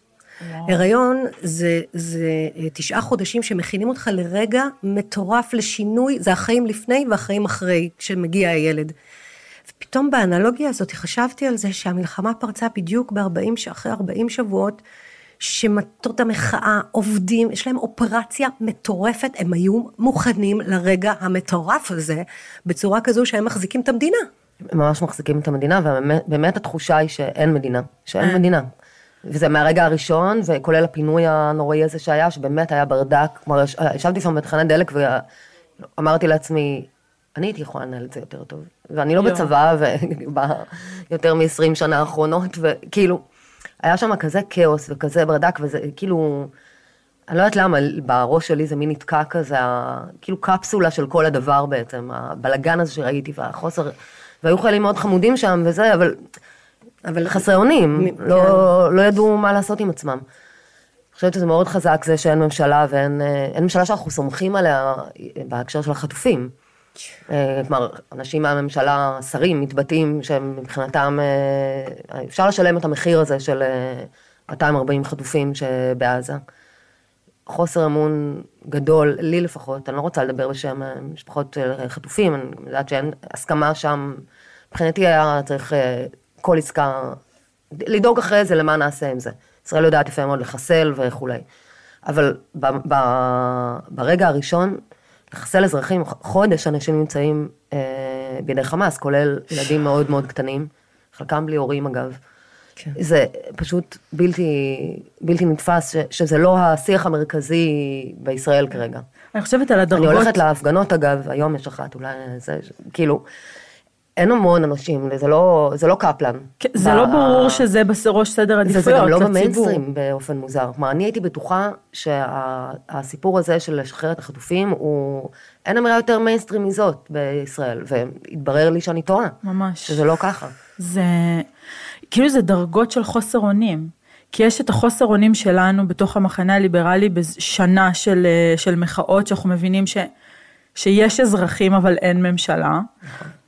הריון זה, זה אה, תשעה חודשים שמכינים אותך לרגע מטורף לשינוי, זה החיים לפני והחיים אחרי, כשמגיע הילד. ופתאום באנלוגיה הזאת חשבתי על זה שהמלחמה פרצה בדיוק ב-40, אחרי 40 שבועות, שמטות המחאה, עובדים, יש להם אופרציה מטורפת, הם היו מוכנים לרגע המטורף הזה, בצורה כזו שהם מחזיקים את המדינה. הם ממש מחזיקים את המדינה, ובאמת התחושה היא שאין מדינה, שאין מדינה. וזה מהרגע הראשון, וכולל הפינוי הנוראי הזה שהיה, שבאמת היה ברדק, כלומר, יש- ישבתי שם בתחנת דלק ואמרתי לעצמי, אני הייתי יכולה לנהל את זה יותר טוב. ואני לא. בצבא, ויותר מ-20 שנה האחרונות, וכאילו, היה שם כזה כאוס וכזה ברדק, וזה כאילו, אני לא יודעת למה, בראש שלי זה מין נתקע כזה, כאילו קפסולה של כל הדבר בעצם, הבלגן הזה שראיתי, והחוסר, והיו חיילים מאוד חמודים שם וזה, אבל אבל חסרי אונים, מ- כן. לא, לא ידעו מה לעשות עם עצמם. אני חושבת שזה מאוד חזק זה שאין ממשלה ואין אה, ממשלה שאנחנו סומכים עליה בהקשר של החטופים. אה, כלומר, אנשים מהממשלה, שרים, מתבטאים שהם מבחינתם, אה, אפשר לשלם את המחיר הזה של אה, 240 חטופים שבעזה. חוסר אמון גדול, לי לפחות, אני לא רוצה לדבר בשם אה, משפחות של חטופים, אני יודעת שאין הסכמה שם, מבחינתי היה צריך אה, כל עסקה, לדאוג אחרי זה למה נעשה עם זה. ישראל יודעת יפה מאוד לחסל וכולי. אבל ב, ב, ברגע הראשון, לחסל אזרחים, חודש אנשים נמצאים אה, בידי חמאס, כולל ילדים מאוד מאוד קטנים, חלקם בלי הורים אגב. כן. זה פשוט בלתי, בלתי נתפס, ש, שזה לא השיח המרכזי בישראל כרגע. אני חושבת על הדרגות. אני הולכת להפגנות אגב, היום יש אחת, אולי זה, כאילו, אין המון אנשים, זה לא, זה לא קפלן. כן, זה ב- לא ברור שזה בראש סדר עדיפויות זה גם לא. במיינסטרים באופן מוזר. כלומר, אני הייתי בטוחה שהסיפור הזה של לשחרר את החטופים, הוא... אין אמירה יותר מיינסטרים מזאת בישראל, והתברר לי שאני טועה. ממש. שזה לא ככה. זה, כאילו זה דרגות של חוסר אונים. כי יש את החוסר אונים שלנו בתוך המחנה הליברלי בשנה של, אה, של מחאות, שאנחנו מבינים ש, שיש אזרחים אבל אין ממשלה.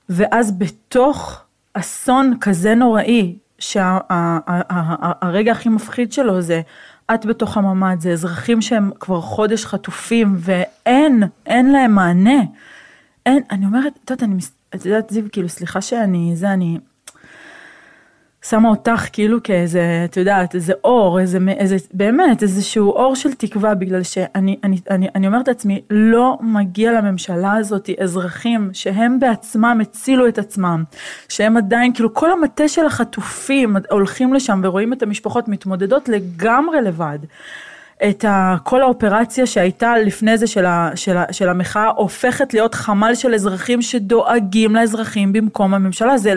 ואז בתוך אסון כזה נוראי, שהרגע הכי מפחיד שלו זה את בתוך הממ"ד, זה אזרחים שהם כבר חודש חטופים ואין, אין להם מענה. אין, אני אומרת, את יודעת, אני, את יודעת, זיו, כאילו, סליחה שאני, זה, אני שמה אותך כאילו כאיזה, את יודעת, איזה אור, איזה, איזה, באמת, איזשהו אור של תקווה, בגלל שאני אני, אני, אני אומרת לעצמי, לא מגיע לממשלה הזאת אזרחים שהם בעצמם הצילו את עצמם, שהם עדיין, כאילו, כל המטה של החטופים הולכים לשם ורואים את המשפחות מתמודדות לגמרי לבד. את ה, כל האופרציה שהייתה לפני זה של, ה, של, ה, של המחאה הופכת להיות חמ"ל של אזרחים שדואגים לאזרחים במקום הממשלה. זה,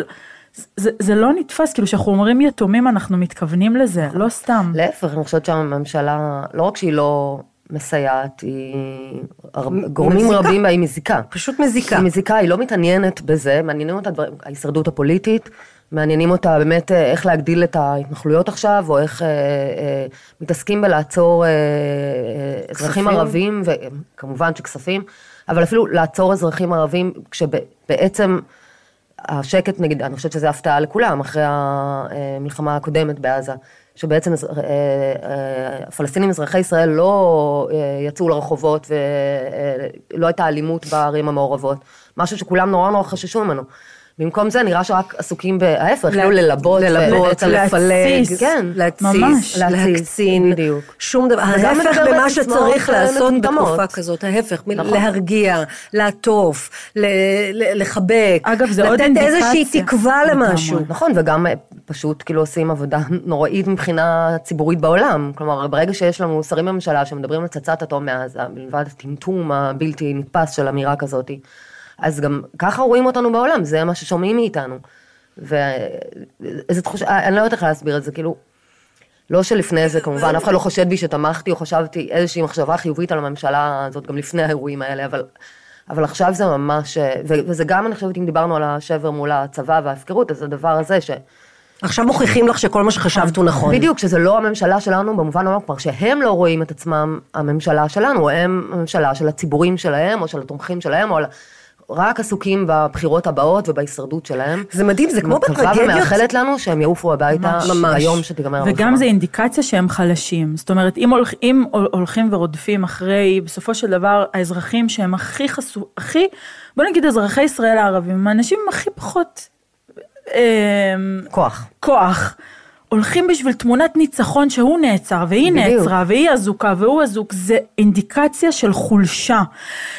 זה, זה לא נתפס, כאילו כשאנחנו אומרים יתומים אנחנו מתכוונים לזה, לא סתם. להפך, אני חושבת שהממשלה, לא רק שהיא לא מסייעת, היא... הר- גורמים מזיקה. רבים בה היא מזיקה. פשוט מזיקה. היא מזיקה, היא לא מתעניינת בזה, מעניינים אותה דברים, ההישרדות הפוליטית, מעניינים אותה באמת אה, איך להגדיל את ההתנחלויות עכשיו, או איך אה, אה, מתעסקים בלעצור אה, אה, אזרחים. ערבים, וכמובן שכספים, אבל אפילו לעצור אזרחים ערבים, כשבעצם השקט, נגיד, אני חושבת שזו הפתעה לכולם, אחרי המלחמה הקודמת בעזה, שבעצם אה, אה, הפלסטינים אזרחי ישראל לא אה, יצאו לרחובות ולא הייתה אלימות בערים המעורבות, משהו שכולם נורא נורא חששו ממנו. במקום זה נראה שרק עסוקים בהפך, כאילו ללבות, ללבות, לפלג. כן, להתסיס. להקצין, בדיוק. שום דבר, ההפך בסיסמאות, שצריך לעשות. בתקופה כזאת, ההפך, נכון. להרגיע, לעטוף, ל- ל- לחבק, אגב, זה עוד לתת איזושהי. תקווה. למשהו. נכון, וגם אה, פשוט כאילו עושים עבודה נוראית מבחינה ציבורית בעולם. כלומר, ברגע שיש לנו שרים בממשלה שמדברים על פצצת אטום מעזה, מלבד הטמטום הבלתי נתפס של אמירה כזאת, אז גם ככה רואים אותנו בעולם, זה מה ששומעים מאיתנו. ואיזה תחושה, אני לא יודעת איך להסביר את זה, כאילו, לא שלפני זה כמובן, אף אחד לא חושד בי שתמכתי או חשבתי איזושהי מחשבה חיובית על הממשלה הזאת גם לפני האירועים האלה, אבל, אבל עכשיו זה ממש, ו- וזה גם, אני חושבת, אם דיברנו על השבר מול הצבא וההפקרות, אז הדבר הזה ש... עכשיו מוכיחים לך שכל מה שחשבת הוא נכון. בדיוק, שזה לא הממשלה שלנו במובן המקום, כלומר שהם לא רואים את עצמם הממשלה שלנו, הם הממשלה של הציבורים שלהם, או של התומכים שלהם, או על- רק עסוקים בבחירות הבאות ובהישרדות שלהם. זה מדהים, זה כמו מקווה בטרגדיות. ומאחלת לנו שהם יעופו הביתה ממש. ביום שתיגמר המלחמה. וגם זה אינדיקציה שהם חלשים. זאת אומרת, אם, הולכ, אם הול- הולכים ורודפים אחרי, בסופו של דבר, האזרחים שהם הכי חשו... הכי, בוא נגיד אזרחי ישראל הערבים, הם האנשים הכי פחות אה, כוח. כוח. הולכים בשביל תמונת ניצחון שהוא נעצר, והיא בדיוק. נעצרה, והיא אזוקה, והוא אזוק, זה אינדיקציה של חולשה.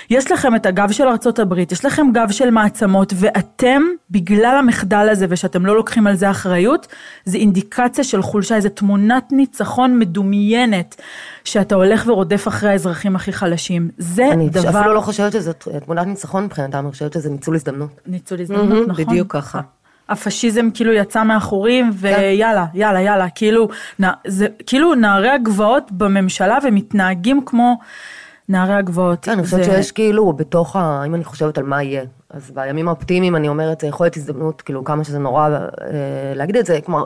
יש לכם את הגב של ארצות הברית, יש לכם גב של מעצמות, ואתם, בגלל המחדל הזה, ושאתם לא לוקחים על זה אחריות, זה אינדיקציה של חולשה, איזו תמונת ניצחון מדומיינת, שאתה הולך ורודף אחרי האזרחים הכי חלשים. זה אני דבר... אפילו לא חושבת שזו תמונת ניצחון מבחינתם, אני חושבת שזה ניצול הזדמנות. ניצול הזדמנות, נכון? בדיוק ככה. הפשיזם כאילו יצא מהחורים, ויאללה, יאללה, יאללה, כאילו, נ, זה, כאילו נערי הגבעות בממשלה ומתנהגים כמו נערי הגבעות. כן, אני חושבת זה- שיש כאילו בתוך ה... אם אני חושבת על מה יהיה, אז בימים האופטימיים אני אומרת, זה יכול להיות הזדמנות, כאילו כמה שזה נורא אה, להגיד את זה, כלומר,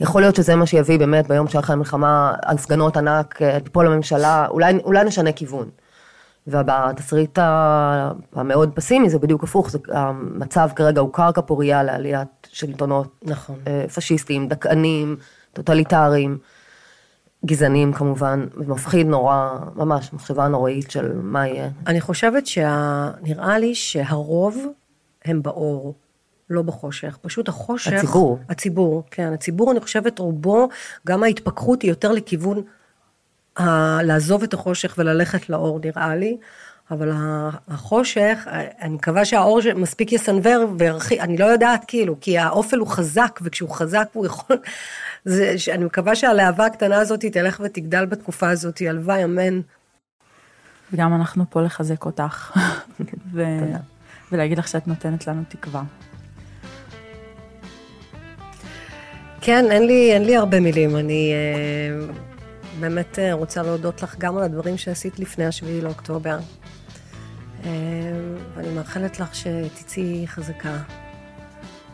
יכול להיות שזה מה שיביא באמת ביום שאחרי המלחמה, הפגנות ענק, אה, תיפול הממשלה, אולי, אולי נשנה כיוון. ובתסריט המאוד פסימי זה בדיוק הפוך, זה, המצב כרגע הוא קרקע פורייה לעליית שלטונות נכון. אה, פשיסטיים, דכאנים, טוטליטריים, גזענים כמובן, מפחיד נורא, ממש מחשבה נוראית של מה יהיה. אני חושבת שנראה לי שהרוב הם באור, לא בחושך. פשוט החושך... הציבור. הציבור, כן. הציבור, אני חושבת, רובו, גם ההתפכחות היא יותר לכיוון ה... לעזוב את החושך וללכת לאור, נראה לי. אבל החושך, אני מקווה שהאור מספיק יסנוור וירחיק, אני לא יודעת כאילו, כי האופל הוא חזק, וכשהוא חזק הוא יכול... זה, אני מקווה שהלהבה הקטנה הזאת תלך ותגדל בתקופה הזאת, הלוואי, אמן. וגם אנחנו פה לחזק אותך, ו... ולהגיד לך שאת נותנת לנו תקווה. כן, אין לי, אין לי הרבה מילים. אני אה, באמת אה, רוצה להודות לך גם על הדברים שעשית לפני השביעי לאוקטובר. אה, ואני מאחלת לך שתצאי חזקה,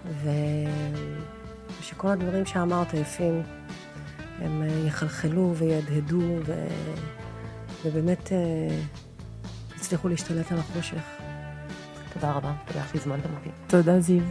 ו... ושכל הדברים שאמרת יפים, הם אה, יחלחלו ויהדהדו, ו... ובאמת יצליחו להשתלט על החושך. תודה רבה, תודה שהזמנתם אותי. תודה, זיו.